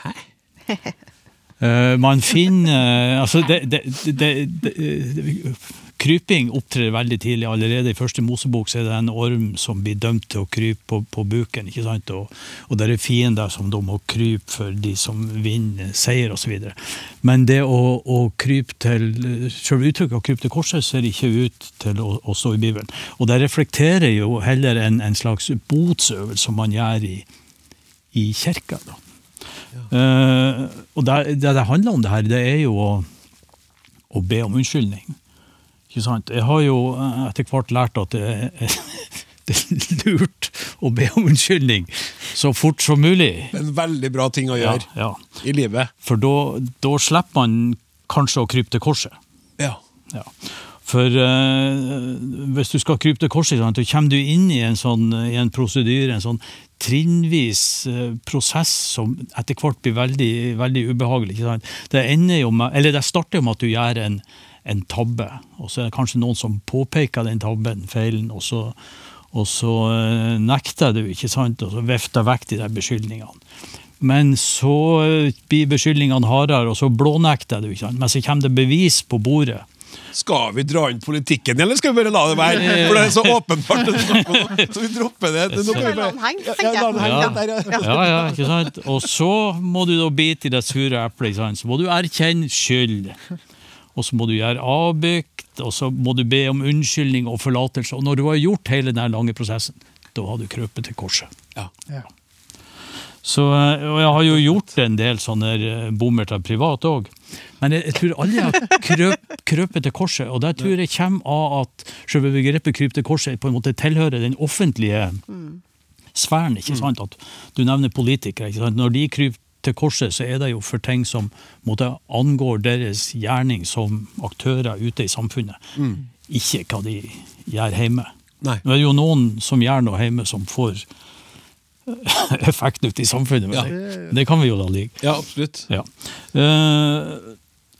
Hæ? man finner altså Altså, det, det, det, det, Kryping opptrer veldig tidlig. Allerede i første Mosebok så er det en orm som blir dømt til å krype på, på buken. ikke sant? Og, og det er fiender som da må krype for de som vinner seier osv. Men det å, å krype til Selve uttrykket å krype til korset ser ikke ut til å, å stå i Bibelen. Og det reflekterer jo heller en, en slags botsøvelse som man gjør i, i kirka. da. Uh, og det, det det handler om det her, det er jo å, å be om unnskyldning. Ikke sant? Jeg har jo eh, etter hvert lært at det er, det er lurt å be om unnskyldning så fort som mulig. En veldig bra ting å gjøre ja. i livet. For da slipper man kanskje å krype til korset. Ja. Ja. For eh, hvis du skal krype til korset, så kommer du inn i en sånn i en prosedyre, en sånn trinnvis eh, prosess som etter hvert blir veldig, veldig ubehagelig. Det, ender jo med, eller det starter jo med at du gjør en, en tabbe, og så er det kanskje noen som påpeker den tabben, feilen, og så, og så eh, nekter du, ikke sant, og så vifter vekk de der beskyldningene. Men så eh, blir beskyldningene hardere, og så blånekter du. Ikke sant? Men så kommer det bevis på bordet. Skal vi dra inn politikken, eller skal vi bare la det være? For det er så åpenbart. Så vi dropper det. det vi bare... Ja, ja, ikke sant? Og så må du da bite i det sure eplet. Så må du erkjenne skyld. Og så må du gjøre avbykt, og så må du be om unnskyldning og forlatelse. Og når du har gjort hele den lange prosessen, da har du krøpet til korset. Ja. Ja. Så, eh, og jeg har jo gjort en del sånne eh, bommerter privat òg. Men jeg, jeg tror alle har krøp, krøpet til korset, og det tror jeg kommer av at selve begrepet kryp til korset på en måte tilhører den offentlige sfæren. ikke sant? At du nevner politikere. ikke sant? Når de kryper til korset, så er det jo for ting som måtte angår deres gjerning som aktører ute i samfunnet. Ikke hva de gjør hjemme. Nei. Nå er det jo noen som gjør noe hjemme som får effekt ute i samfunnet, Ja. det, det kan vi jo da like. ja, absolutt. Ja. Uh,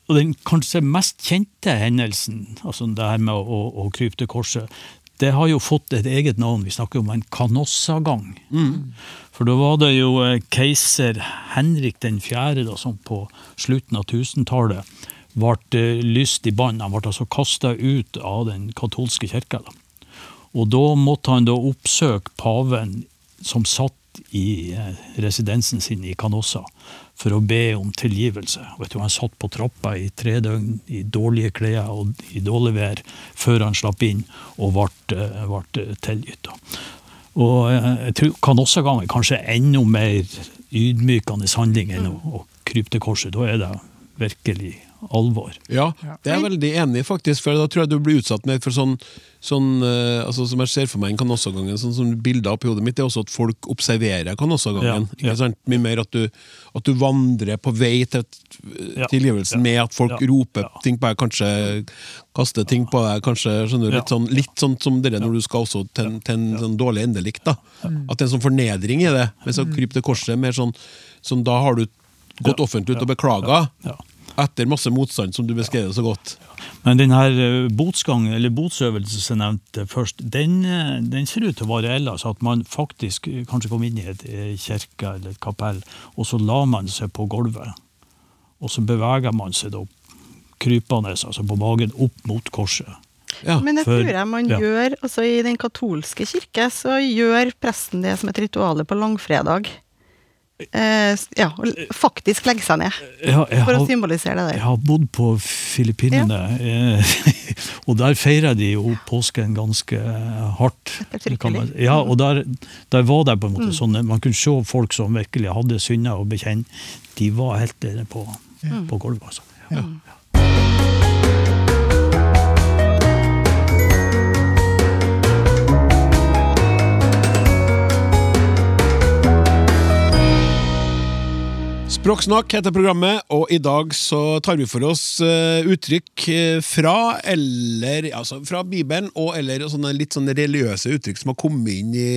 og den kanskje mest kjente hendelsen, altså det her med å, å, å krype til korset, det har jo fått et eget navn. Vi snakker om en kanossagang. For da var det jo eh, keiser Henrik den fjerde da, som på slutten av 1000-tallet ble eh, lyst i bann. Han ble altså kasta ut av den katolske kirka. Da. Og da måtte han da oppsøke paven som satt i eh, residensen sin i Canossa for å be om tilgivelse. Vet du, Han satt på trappa i tre døgn i dårlige klær og i dårlig vær før han slapp inn og ble, eh, ble tilgitt. Og eh, jeg tror Canossa-gang er kanskje enda mer ydmykende handling enn å, å krype til korset. Da er det virkelig alvor. Ja, det er jeg veldig enig i, faktisk. For da tror jeg du blir utsatt mer for sånn, sånn eh, altså Som jeg ser for meg en kanossagangen, sånn som bilder oppi hodet mitt, det er også at folk observerer kanossagangen. Ja, ja. Mye mer at du, at du vandrer på vei til et- Ja, tilgivelsen ja, med at folk ja, roper ja. ting på deg, kanskje kaster ting på deg, kanskje skjønner du, litt, sånn, litt sånn som dere når du skal også til, en- til en sånn dårlig endelikt. da. At det er en sånn fornedring i det. Mens å krype til korset er mer sånn, sånn da har du gått offentlig ut og ja, beklaga. Ja. Etter masse motstand, som du beskrev det så godt. Men den her eh, botsgangen, eller botsøvelsen som jeg nevnte først, den, eh, den ser ut til å være. Altså at man faktisk eh, kanskje kom inn i et kirke eller et kapell, og så la man seg på gulvet. Og så beveger man seg da krypende, altså på magen, opp mot korset. Ja. Men det tror jeg man ja. gjør altså I den katolske kirke så gjør presten det som et ritual på langfredag. Eh, ja, faktisk legge seg ned, Jeg, har- for å symbolisere det jeg har bodd på Filippinene, ja. og der feirer de jo påsken ganske hardt. Ja, og der, der var det på en måte sånn, man kunne se folk som virkelig hadde synder å bekjenne. De var helt nede på, på gulvet. Altså. Ja. Språksnakk heter programmet, og i dag så tar vi for oss eh, uttrykk eh, fra eller altså fra Bibelen og eller sånne litt sånne religiøse uttrykk som har kommet inn i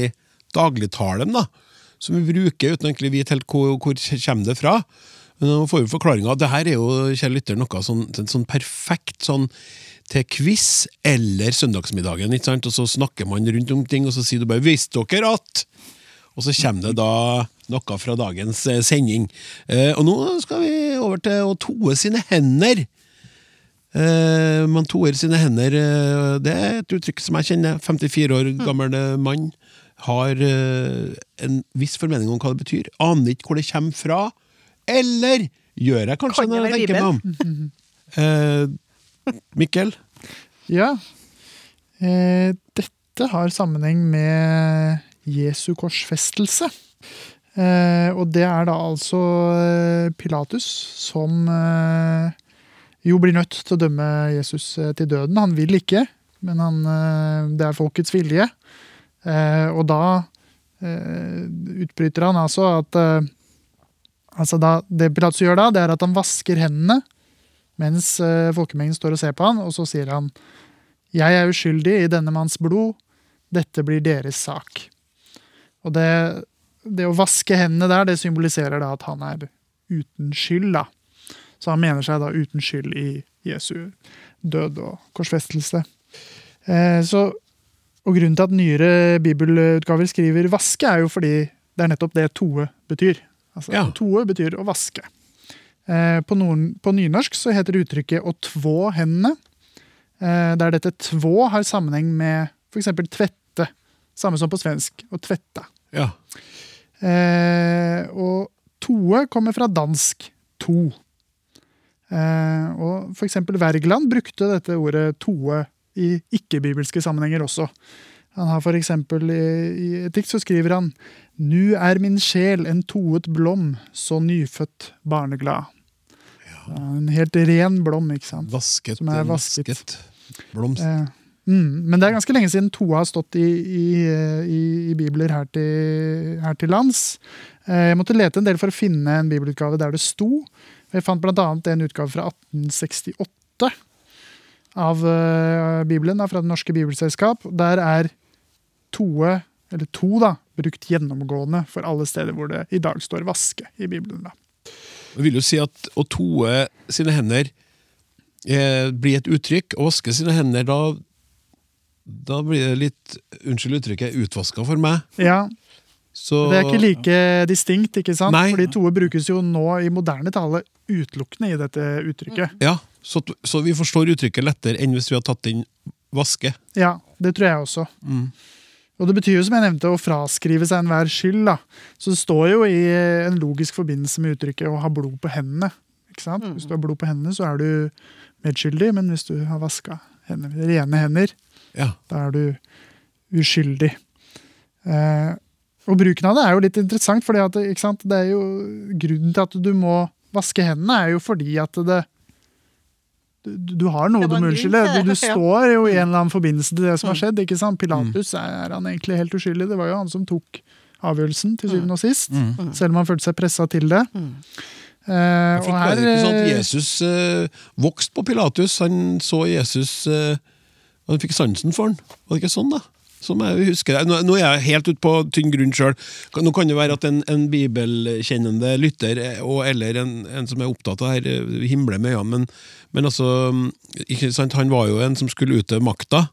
dagligtalen. da, Som vi bruker uten egentlig å vite helt hvor, hvor kommer det fra. Men nå får vi forklaringa. Det her er jo kjære lytter, noe sånn, sånn perfekt sånn til quiz eller søndagsmiddagen. ikke sant? Og så snakker man rundt om ting, og så sier du bare 'Visste dere at?' Og så kommer det da noe fra dagens eh, sending. Eh, og nå skal vi over til å toe sine hender. Eh, man toer sine hender, det er et uttrykk som jeg kjenner. 54 år gammel mann. Har eh, en viss formening om hva det betyr. Aner ikke hvor det kommer fra. Eller gjør jeg kanskje Kan det når jeg tenker meg om. Eh, Mikkel? Ja. Eh, dette har sammenheng med Jesu korsfestelse. Eh, og det er da altså eh, Pilatus som eh, jo blir nødt til å dømme Jesus til døden. Han vil ikke, men han, det er folkets vilje. Og da utbryter han altså at altså da, Det Pilatus gjør da, det er at han vasker hendene mens folkemengden står og ser på han, og så sier han Jeg er uskyldig i denne manns blod, dette blir deres sak. Og det, det å vaske hendene der, det symboliserer da at han er uten skyld, da. Så han mener seg da uten skyld i Jesu død og korsfestelse. Eh, så, og grunnen til at nyere bibelutgaver skriver 'vaske', er jo fordi det er nettopp det toe betyr. Altså, Ja. Toe betyr å vaske. Eh, på, noen, på nynorsk så heter uttrykket 'å två hendene', eh, der dette 'två' har sammenheng med f.eks. tvette. Samme som på svensk. Å tvette. Ja. Eh, og toe kommer fra dansk to. Eh, og for eksempel Wergeland brukte dette ordet toe i ikke-bibelske sammenhenger også. Han har for eksempel i, i et dikt så skriver han Nu er min sjel en toet blom, så nyfødt barneglad. En helt ren blom, ikke sant. Vasket, Som er vasket. blomst. Eh, mm, men det er ganske lenge siden toa har stått i, i, i, i bibler her til, her til lands. Eh, jeg måtte lete en del for å finne en bibelutgave der det sto. Jeg fant bl.a. en utgave fra 1868 av eh, Bibelen, fra Det norske bibelselskap. Der er toe, eller to, da, brukt gjennomgående for alle steder hvor det i dag står 'vaske' i Bibelen. da. Jeg vil jo si at å toe sine hender eh, blir et uttrykk. Å vaske sine hender, da Da blir det litt, unnskyld uttrykket, utvaska for meg. Ja, Så Det er ikke like distinkt, ikke sant? Nei. Fordi toer brukes jo nå i moderne tale utelukkende i dette uttrykket. Ja, så, så vi forstår uttrykket lettere enn hvis vi har tatt inn vaske. Ja, det tror jeg også. Mm. Og det betyr jo, som jeg nevnte, å fraskrive seg enhver skyld. da. Så det står jo i en logisk forbindelse med uttrykket 'å ha blod på hendene'. Ikke sant? Hvis du har blod på hendene, så er du medskyldig, men hvis du har vaska hendene, rene hender, Ja. da er du uskyldig. Eh, og bruken av det er jo litt interessant, sant? det er jo grunnen til at du må vaske hendene, er jo fordi at det du, du har noe du må unnskylde. Du, du står jo i en eller annen forbindelse til det som har Mm. skjedd. ikke sant? Pilatus er han egentlig helt uskyldig. Det var jo han som tok avgjørelsen til syvende og sist. Mm. Selv om han følte seg pressa til det. Mm. Eh, og her, ikke sånn at eh, Jesus eh, vokste på Pilatus. Han så Jesus eh, og Han fikk sansen for han. Var det ikke sånn, da? Som jeg husker det. Nå, nå er jeg helt ute på tynn grunn sjøl. Nå kan det være at en, en bibelkjennende lytter, eh, og, eller en, en som er opptatt av det her, eh, himler med øynene, men, men altså mm, ikke sant? Han var jo en som skulle utøve makta.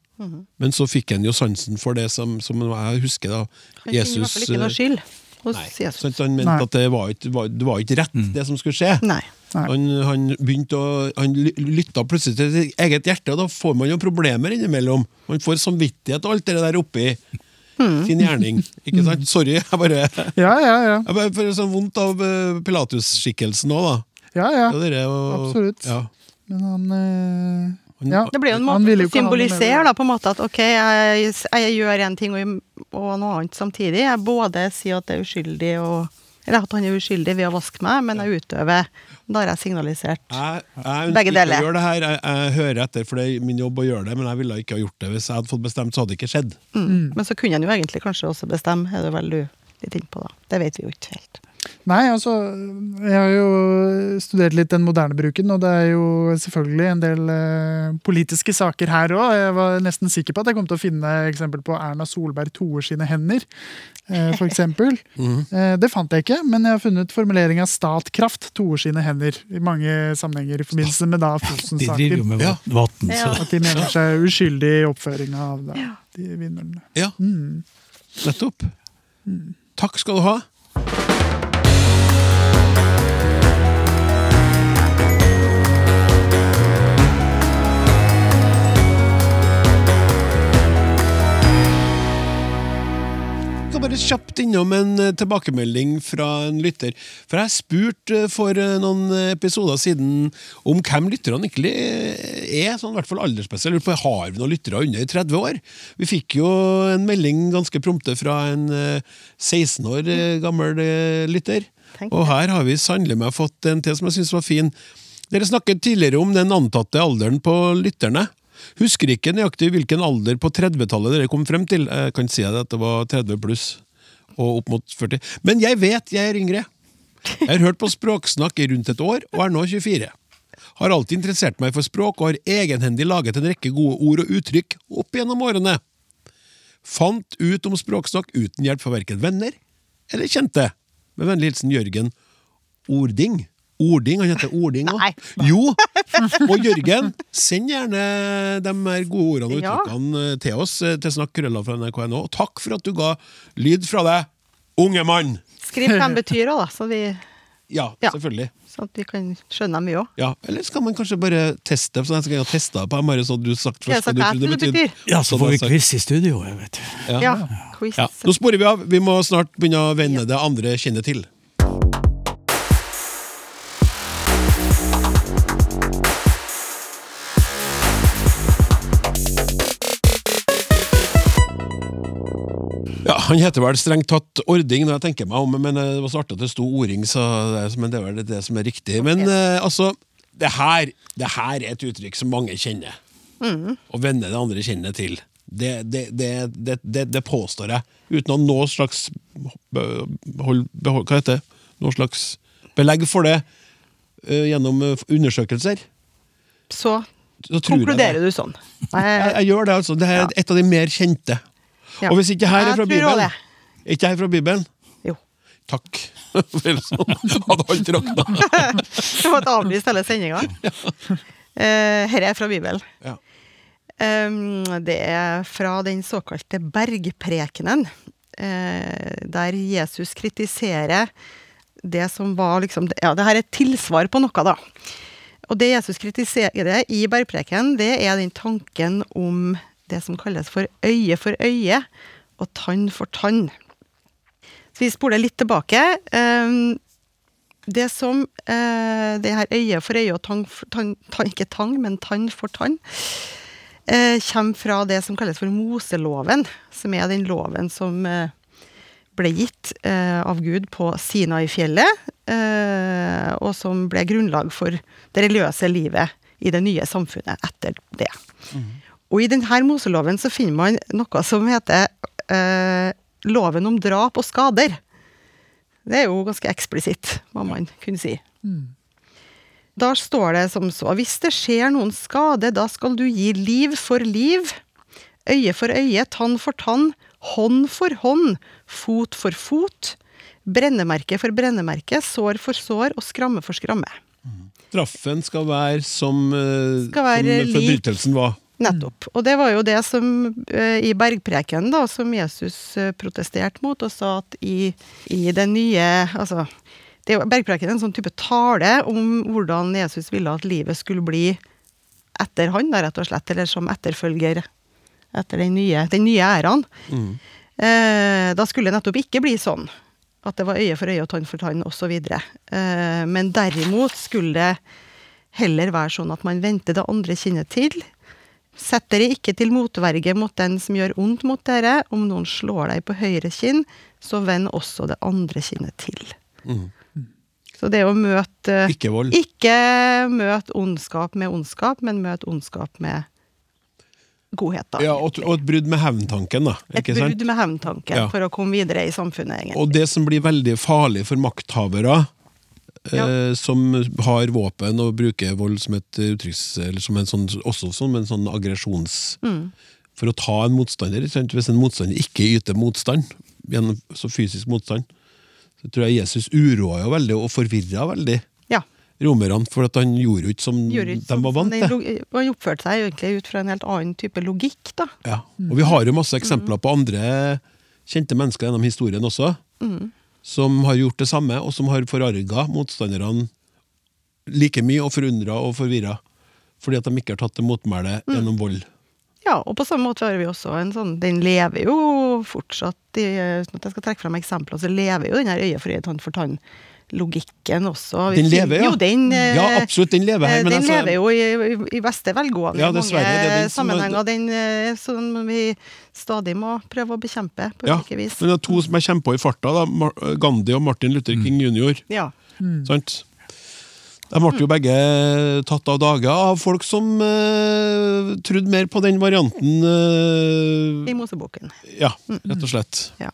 Men så fikk han jo sansen for det som, som jeg husker da Han finner i hvert fall ikke noe eh, skyld hos Nei, Jesus. sant? Han mente Nei. at det var ikke, var, det var ikke rett, det som skulle skje. Nei. Han, han begynte å Han lytta plutselig til sitt eget hjerte, og da får man jo problemer innimellom. Man får samvittighet og alt det der oppi sin gjerning. Ikke sant? Sorry, jeg bare Ja, ja, ja. Jeg bare får sånn vondt av eh, Pilatus-skikkelsen òg, da. ja, ja. ja dere, og, absolutt. Ja. Men han eh, ja. Det blir jo en måte å symbolisere da, på en måte at ok, jeg, jeg gjør en ting og, og noe annet samtidig. Jeg både sier at det er uskyldig og eller at han er uskyldig ved å vaske meg, men jeg utøver. Da har jeg signalisert. Jeg, jeg Begge deler. her. Jeg, jeg hører etter, for det er min jobb å gjøre det, men jeg ville ikke ha gjort det. Hvis jeg hadde fått bestemt, så hadde det ikke skjedd. Mm. Men så kunne han jo egentlig kanskje også bestemme, er det vel du litt innpå da. Det vet vi jo ikke helt. Nei, altså Jeg har jo studert litt den moderne bruken, og det er jo selvfølgelig en del eh, politiske saker her òg. Jeg var nesten sikker på at jeg kom til å finne eksempel på Erna Solberg toer sine hender, eh, for eksempel. Eh, det fant jeg ikke, men jeg har funnet formuleringa 'Statkraft toer sine hender' i mange sammenhenger i forbindelse med da De driver jo Fosen-saken. med Ja. vann, Ja. så At de mener seg uskyldig i oppføringa av da, de vindmøllene. Ja, Mm. nettopp. Takk skal du ha. Skal bare kjapt innom en eh, tilbakemelding fra en lytter. For jeg spurte eh, for eh, noen episoder siden om hvem lytterne egentlig er, sånn i hvert fall aldersmessig. Jeg lurer på, Har vi noen lyttere under 30 år? Vi fikk jo en melding ganske prompte fra en eh, 16 år gammel lytter. Og her har vi sannelig meg fått en til som jeg syns var fin. Dere snakket tidligere om den antatte alderen på lytterne. Husker ikke nøyaktig hvilken alder på 30-tallet dere kom frem til. Jeg kan si at det var 30 pluss og opp mot 40. Men jeg vet jeg er yngre. Jeg har hørt på Språksnakk i rundt et år, og er nå 24. Har alltid interessert meg for språk, og har egenhendig laget en rekke gode ord og uttrykk opp gjennom årene. Fant ut om Språksnakk uten hjelp fra verken venner eller kjente. Med vennlig hilsen Jørgen Ording. Ording, Han heter Ording òg. Jo! Og Jørgen, send gjerne de her gode ordene og uttrykkene ja. til oss eh, til snakk krølla fra nrk.no. Og takk for at du ga lyd fra deg, unge mann! Skriv hva de betyr òg, da, så, vi, Ja, Ja. selvfølgelig. så at vi kan skjønne mye òg. Ja, Eller skal man kanskje bare teste det? Så jeg skal jeg teste det på Bare så hadde du sagt først hva hva du tror det betyr. Ja, så Så får vi quiz i studio, jeg vet du. Ja. Ja, quiz. Ja. Nå sporer vi av. Vi må snart begynne å vende det andre kinnet til. Han heter vel strengt tatt Ording, når jeg tenker meg om, men eh, det var så artig at det sto Ording, så det, er- men det er vel det som er riktig. Men eh, altså, det her, det her er et uttrykk som mange kjenner. Og venner det andre kjenner til. Det, det, det, det, det, det påstår jeg, uten å ha noe slags behold, behold, Hva heter det? Noe slags belegg for det uh, gjennom undersøkelser. Så Så konkluderer du sånn. Jeg, Jeg, jeg gjør det, altså. Det er Ja. et av de mer kjente. Ja. Og hvis ikke her er fra Bibelen ikke her fra Bibelen? Jo. Takk. Vel, sånn hadde alt rakna. Du måtte avlyse hele sendinga. Dette er fra Bibelen. Ja. Um, det er fra den såkalte bergprekenen, eh, der Jesus kritiserer det som var liksom Ja, det her er et tilsvar på noe, da. Og det Jesus kritiserer i bergprekenen, det er den tanken om det som kalles for øye for øye og tann for tann. Så vi spoler litt tilbake. Um, det som eh, det her øye for øye og tang for tang, Ikke tang, men tann for tann. Eh, kommer fra det som kalles for Moseloven, som er den loven som eh, ble gitt av Gud på Sinai-fjellet, og som ble grunnlag for det religiøse livet i det nye samfunnet etter det. Og i denne Moseloven så finner man noe som heter eh, loven om drap og skader. Det er jo ganske eksplisitt, hva man kunne si. Da står det som så Hvis det skjer noen skade, da skal du gi liv for liv, øye for øye, tann for tann, hånd for hånd, fot for fot, brennemerke for brennemerke, sår for sår og skramme for skramme. Straffen skal være som, eh, Skal være som forbrytelsen var. Nettopp. Og det var jo det som eh, i bergprekenen, da, som Jesus eh, protesterte mot, og sa at i, i det nye Altså, det er jo bergprekenen en sånn type tale om hvordan Jesus ville at livet skulle bli etter han, da, rett og slett, eller som etterfølger etter den nye, den nye æraen. Eh, da skulle det nettopp ikke bli sånn at det var øye for øye og tann for tann osv. Eh, men derimot skulle det heller være sånn at man venter det andre kjenner til. Sett dere ikke til motverge mot den som gjør ondt mot dere. Om noen slår deg på høyre kinn, så vend også det andre kinnet til. Mm. Så det å møte Ikke vold. Ikke møt ondskap med ondskap, men møt ondskap med godhet, da. Ja, og, og et brudd med hevntanken, da. Et brudd med hevntanken Ja. for å komme videre i samfunnet, egentlig. Og det som blir veldig farlig for makthavere, Ja. eh, som har våpen og bruker vold som et uttrykks... Eller som en sånn, også som en sånn aggresjons... Mm. For å ta en motstander. Hvis en motstander ikke yter motstand, gjennom så fysisk motstand, så tror jeg Jesus uroa jo veldig og forvirra veldig Ja. romerne, for at han gjorde jo ikke som Gjorde ikke de var vant til. han oppførte seg egentlig ut fra en helt annen type logikk, da. Ja. Og vi har jo masse eksempler på andre kjente mennesker gjennom historien også, som har gjort det samme, og som har forarga motstanderne like mye, og forundra og forvirra, fordi at de ikke har tatt til motmæle gjennom vold. Ja, og på samme måte har vi også en sånn Den lever jo fortsatt i Uten at jeg skal trekke fram eksempler, så lever jo den her øye for øye, tann for tann-logikken også. Vi Den lever, ja. Jo, den, eh, Ja, absolutt, den lever her. eh, Men den altså, lever jo i, i, i beste velgående Ja, i mange er er- sammenhenger. Den eh, som vi stadig må prøve å bekjempe på ja, ulike vis. men det er to som jeg kommer på i farta, da, Gandhi og Martin Luther King jr. Ja. Sant? De ble jo begge tatt av dage av folk som uh, trodde mer på den varianten. Uh, I Moseboken. ja, rett og slett. Ja.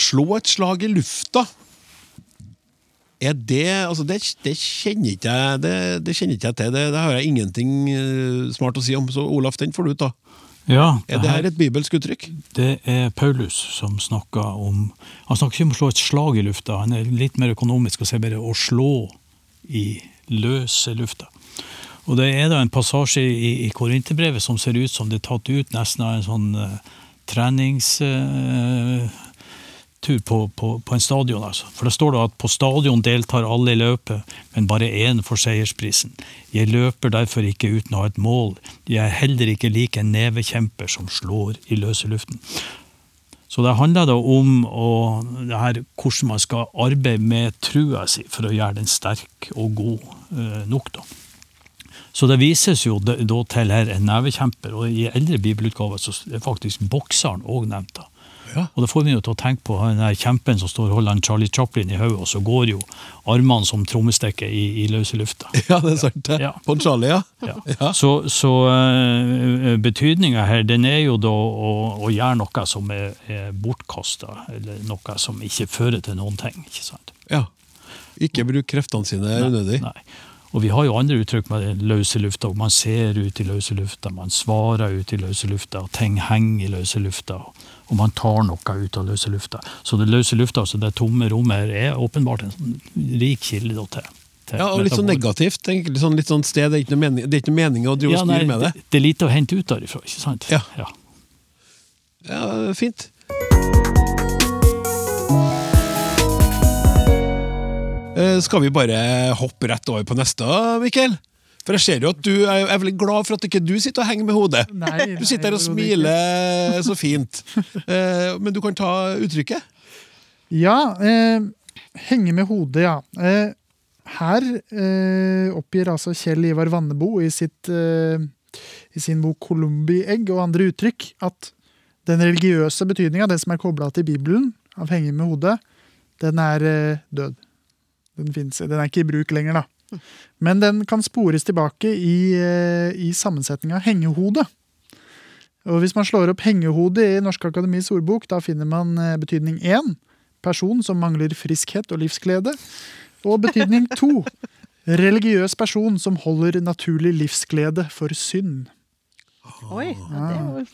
Slå et slag i lufta. Er det Altså, det, det kjenner ikke jeg det, det kjenner ikke jeg til. Det, det har jeg ingenting eh, smart å si om. Så Olaf, den får du ta. Ja, Er det her et bibelsk uttrykk? Det er Paulus som snakker om Han snakker ikke om å slå et slag i lufta, han er litt mer økonomisk og sier bare å slå i løse lufta. Og Det er da en passasje i, i Korinterbrevet som ser ut som det er tatt ut nesten av en sånn uh, treningstur på, på, på en stadion. Altså. For det står da at på stadion deltar alle i løpet, men bare én får seiersprisen. Jeg løper derfor ikke uten å ha et mål. Jeg er heller ikke lik en nevekjemper som slår i løse luften. Så det handler da om å, her, hvordan man skal arbeide med trua si for å gjøre den sterk og god eh, nok. da. Så det vises jo da til her en nevekjemper, og i eldre bibelutgaver så er faktisk bokseren òg nevnt. da. Ja. Og det får jo til å tenke på den der kjempen som står og holder en Charlie Chaplin i hodet, og så går jo armene som trommestikker i, i løse lufta. Ja, det er sant. Ja. På en Charlie, ja. Ja. Så, så uh, betydninga her, den er jo da å, å gjøre noe som er, er bortkasta, eller noe som ikke fører til noen ting. ikke sant? ja. Ikke bruk kreftene sine unødig. Og vi har jo andre uttrykk med løse lufta. Man ser ut i løse lufta, man svarer ut i løse lufta, og ting henger i løse lufta. Og man tar noe ut av løse lufta. Så det løse lufta, altså det tomme rommet, er åpenbart en sånn rik kilde til, til Ja, og litt sånn negativt. Litt sånn, litt sånn sted, Det er ikke noe mening, det ikke noe mening å drive og Ja, nei, styre med det. det, det er lite å hente ut derifra, ikke sant? Ja. ja. Ja, Fint. Eh, Skal vi bare hoppe rett over på neste, Mikkel? For jeg ser jo at du er, jeg er veldig glad for at ikke du sitter og henger med hodet. Nei, Du sitter her og smiler så fint. Eh, Men du kan ta uttrykket. Ja, eh, henge med hodet, ja. Eh, her eh, oppgir altså Kjell Ivar Vannebo i, sitt, eh, i sin bok 'Colombi-egg' og andre uttrykk at den religiøse betydninga, den som er kobla til Bibelen, av henge med hodet, den er eh, død. Den, finnes, den er ikke i bruk lenger, da. Men den kan spores tilbake i, eh, i sammensetninga hengehode. Og Hvis man slår opp hengehode i Norsk Akademis ordbok, da finner man eh, betydning én person som mangler friskhet og livsglede. Og betydning to religiøs person som holder naturlig livsglede for synd. Oi, ja, det er jo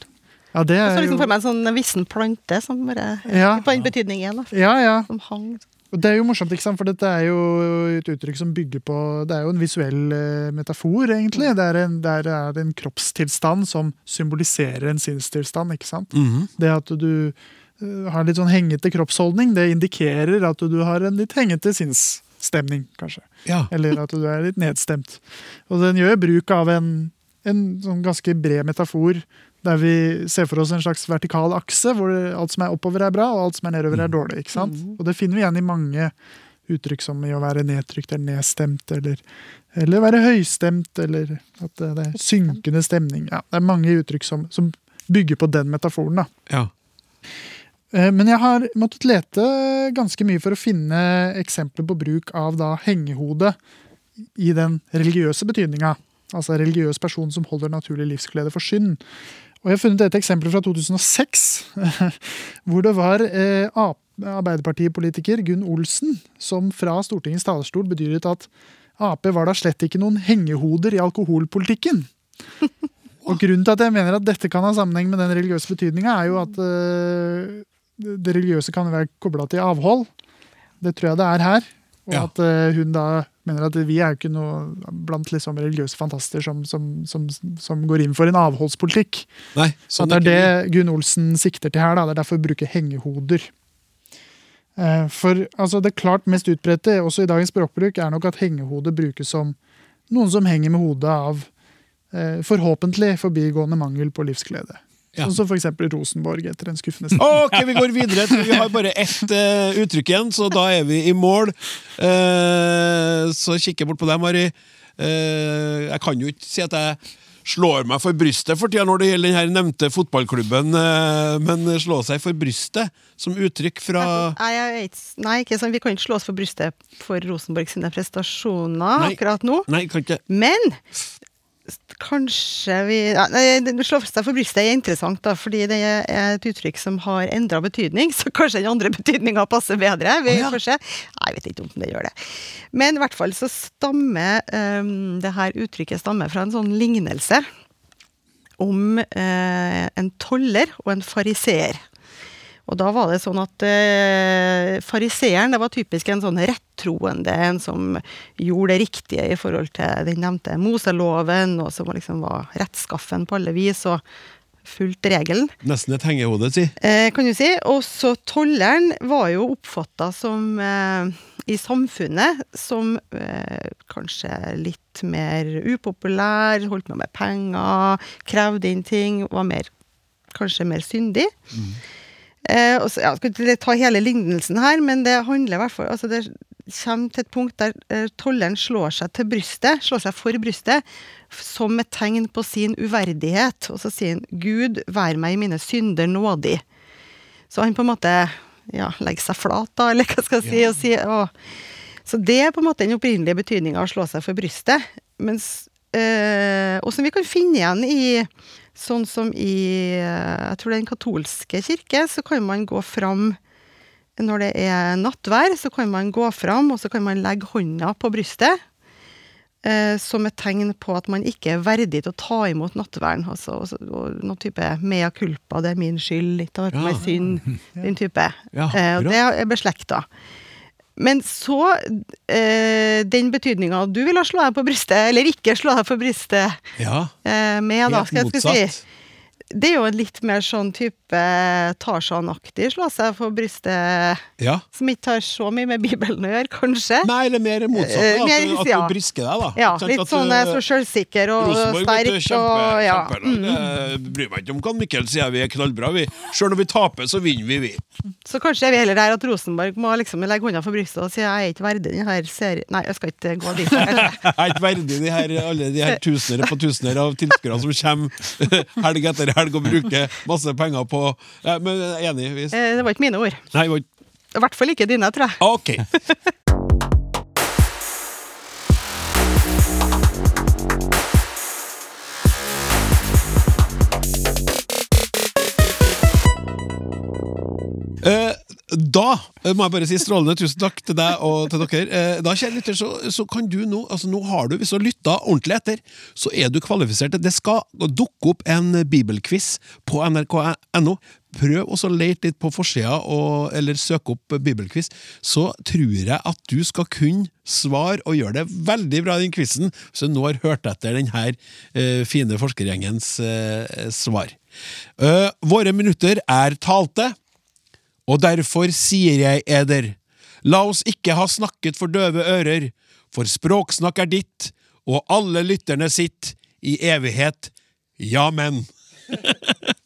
Ja, det Jeg er så liksom for meg en sånn vissen plante som bare Ja. På en betydning igjen, da. Ja, ja. Som hang Og det er jo morsomt, ikke sant? for dette er jo et uttrykk som bygger på Det er jo en visuell eh, metafor, egentlig. Det er en, det er en kroppstilstand som symboliserer en sinnstilstand. ikke sant? Mhm. Det at du har har litt sånn hengete kroppsholdning, det indikerer at du har en litt hengete sinnsstemning, kanskje. Ja. Eller at du er litt nedstemt. Og den gjør bruk av en, en sånn ganske bred metafor, der vi ser for oss en slags vertikal akse, hvor alt som er oppover er bra, og alt som er nedover er dårlig. ikke sant? Og det finner vi igjen i mange uttrykk som i å være nedtrykt eller nedstemt, eller, eller være høystemt, eller at det, det er synkende stemning. Ja, det er mange uttrykk som, som bygger på den metaforen. da. ja. Eh, Men jeg har måttet lete ganske mye for å finne eksempler på bruk av da hengehode i den religiøse betydninga. Altså religiøs person som holder naturlig livsglede for synd. Og jeg har funnet et eksempel fra 2006, hvor det var eh, Arbeiderpartipolitiker Gunn Olsen som fra Stortingets talerstol bedyret at Ap var da slett ikke noen hengehoder i alkoholpolitikken. Og grunnen til at jeg mener at dette kan ha sammenheng med den religiøse betydninga, er jo at eh, det religiøse kan være kobla til avhold. Det tror jeg det er her. Og at eh, hun da mener at vi er jo ikke noe blant liksom religiøse fantaster som, som, som, som går inn for en avholdspolitikk. Nei, sånn at det er det. Gunn Olsen sikter til her. Da. Det er derfor vi bruker hengehoder. Eh, For altså, det klart mest utbredte, også i dagens språkbruk, er nok at hengehode brukes som noen som henger med hodet av eh, forhåpentlig forbigående mangel på livsglede. Ja. Sånn som for eksempel Rosenborg etter en skuffende start. Ok, vi går videre. Vi har bare ett uh, uttrykk igjen, så da er vi i mål. Uh, så kikker jeg bort på deg, Mari. Uh, jeg kan jo ikke si at jeg slår meg for brystet for tida når det gjelder den nevnte fotballklubben, men slå seg for brystet som uttrykk fra Nei, jeg vet, nei, ikke sånn. vi kan ikke slå oss for brystet for Rosenborg sine prestasjoner Nei. akkurat nå. Nei, kan ikke Men kanskje vi ja, Slå seg for brystet er interessant, da, fordi det er et uttrykk som har endra betydning. Så kanskje den andre betydninga passer bedre. Vi oh, ja. får se. Jeg vet ikke om det gjør det. Men i hvert fall så stammer um, det her uttrykket stammer fra en sånn lignelse om uh, en toller og en fariseer. Og da var det sånn at eh, fariseeren det var typisk en sånn rettroende, en som gjorde det riktige i forhold til den nevnte Moseloven, og som liksom var rettskaffen på alle vis og fulgte regelen. Nesten et hengehode, si. Eh, kan du si. Og så tolleren var jo oppfatta som eh, i samfunnet som eh, kanskje litt mer upopulær, holdt med med penger, krevde inn ting, var mer, kanskje mer syndig. Eh, så, ja, skal ikke ta hele lignelsen her, men det handler i hvert fall altså Det kommer til et punkt der eh, tolleren slår seg til brystet, slår seg for brystet, som et tegn på sin uverdighet. Og så sier han 'Gud, vær meg i mine synder nådig'. Så han på en måte ja, legger seg flat, da, eller hva skal jeg si. Og sier, å. Så det er på en måte den opprinnelige betydninga av å slå seg for brystet. Mens, eh, og som vi kan finne igjen i Sånn som i eh, jeg tror det er den katolske kirke, så kan man gå fram når det er nattvær, så kan man gå fram og så kan man legge hånda på brystet. eh, som et tegn på at man ikke er verdig til å ta imot nattverden. Altså, og, og noen type mea culpa, det er min skyld, litt av Ja. meg synd, den type. Ja, eh, og det er beslekta. Men så, eh, den betydninga du ville slå deg på brystet, eller ikke slå deg på brystet Ja, eh, med, da, skal jeg si. Det er jo en litt mer sånn type Tarzan-aktig slå seg for brystet, Ja. som ikke har så mye med Bibelen å gjøre, kanskje. Nei, eller mer motsatt. Eh, da, at, du- at du brisker deg, da. Ja, litt At sånn eh, så sjølsikker og Rosenborg vet du, kjempe, og ja. kjempelag. Mm. Bryr meg ikke om hva Mikkel sier, vi er knallbra, vi. Sjøl når vi taper, så vinner vi, vi. Så kanskje er vi heller der at Rosenborg må liksom legge hånda for brystet og si jeg er ikke verdig denne serien Nei, jeg skal ikke gå dit. Jeg er ikke verdig de her, alle de her tusener på tusener av tilskuere som kommer helg etter helg og bruke masse penger på ja, Men enig. Hvis. Eh, Det var ikke mine ord. Nei, var ikke- I hvert fall ikke dine, tror jeg. OK. Da eh, må jeg bare si strålende tusen takk til deg og til dere. Eh, da, kjære lytter, så, så kan du nå altså nå har du, Hvis du har lytta ordentlig etter, så er du kvalifisert. Det skal dukke opp en bibelquiz på nrk.no. Prøv å lete litt på forsida, eller søke opp bibelquiz. Så tror jeg at du skal kunne svare og gjøre det veldig bra i den quizen, så du nå har hørt etter denne eh, fine forskergjengens svar. Våre minutter er talte. Og derfor sier jeg eder, la oss ikke ha snakket for døve ører, for språksnakk er ditt, og alle lytterne sitt, i evighet. Ja, men.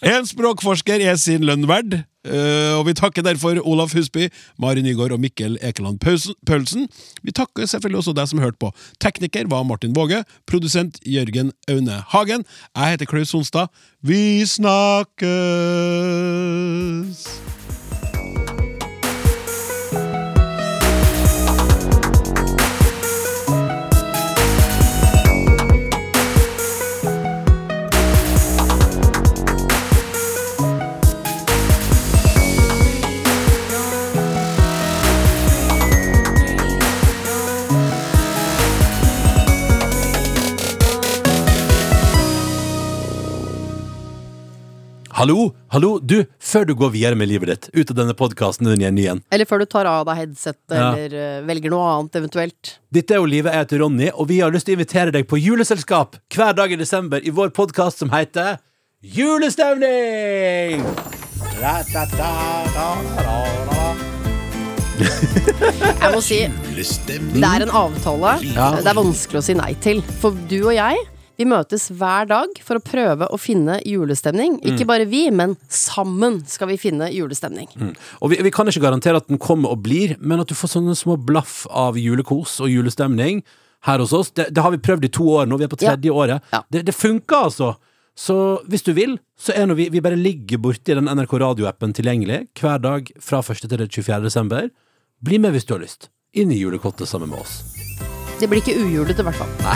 En språkforsker er sin lønn verd, og vi takker derfor Olaf Husby, Mari Nygaard og Mikkel Ekeland Paulsen. Vi takker selvfølgelig også deg som hørte på. Tekniker var Martin Våge, produsent Jørgen Aune Hagen. Jeg heter Klaus Sonstad. Vi snakkes! Hallo, hallo, du, før du går videre med livet ditt, ut av denne podkasten inn i en ny en. Eller før du tar av deg headsetet, Ja. eller uh, velger noe annet eventuelt. Dette er jo Livet, jeg heter Ronny, og vi har lyst til å invitere deg på juleselskap hver dag i desember i vår podkast som heter Julestemning! Jeg må si, det er en avtale Ja. det er vanskelig å si nei til. For du og jeg, vi møtes hver dag for å prøve å finne julestemning. Ikke bare vi, men sammen skal vi finne julestemning. Og vi, vi kan ikke garantere at den kommer og blir, men at du får sånne små blaff av julekos og julestemning her hos oss. Det, det har vi prøvd i to år nå, vi er på tredje året. Ja. Det, det funker, altså. Så hvis du vil, så er nå vi, vi bare ligger borti den NRK radioappen tilgjengelig hver dag fra 1. til 24. desember. Bli med hvis du har lyst. Inn i julekottet sammen med oss. Det blir ikke ujulete, i hvert fall.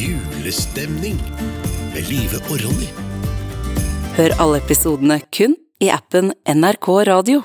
Julestemning med Live og Ronny. Hør alle episodene kun i appen NRK Radio.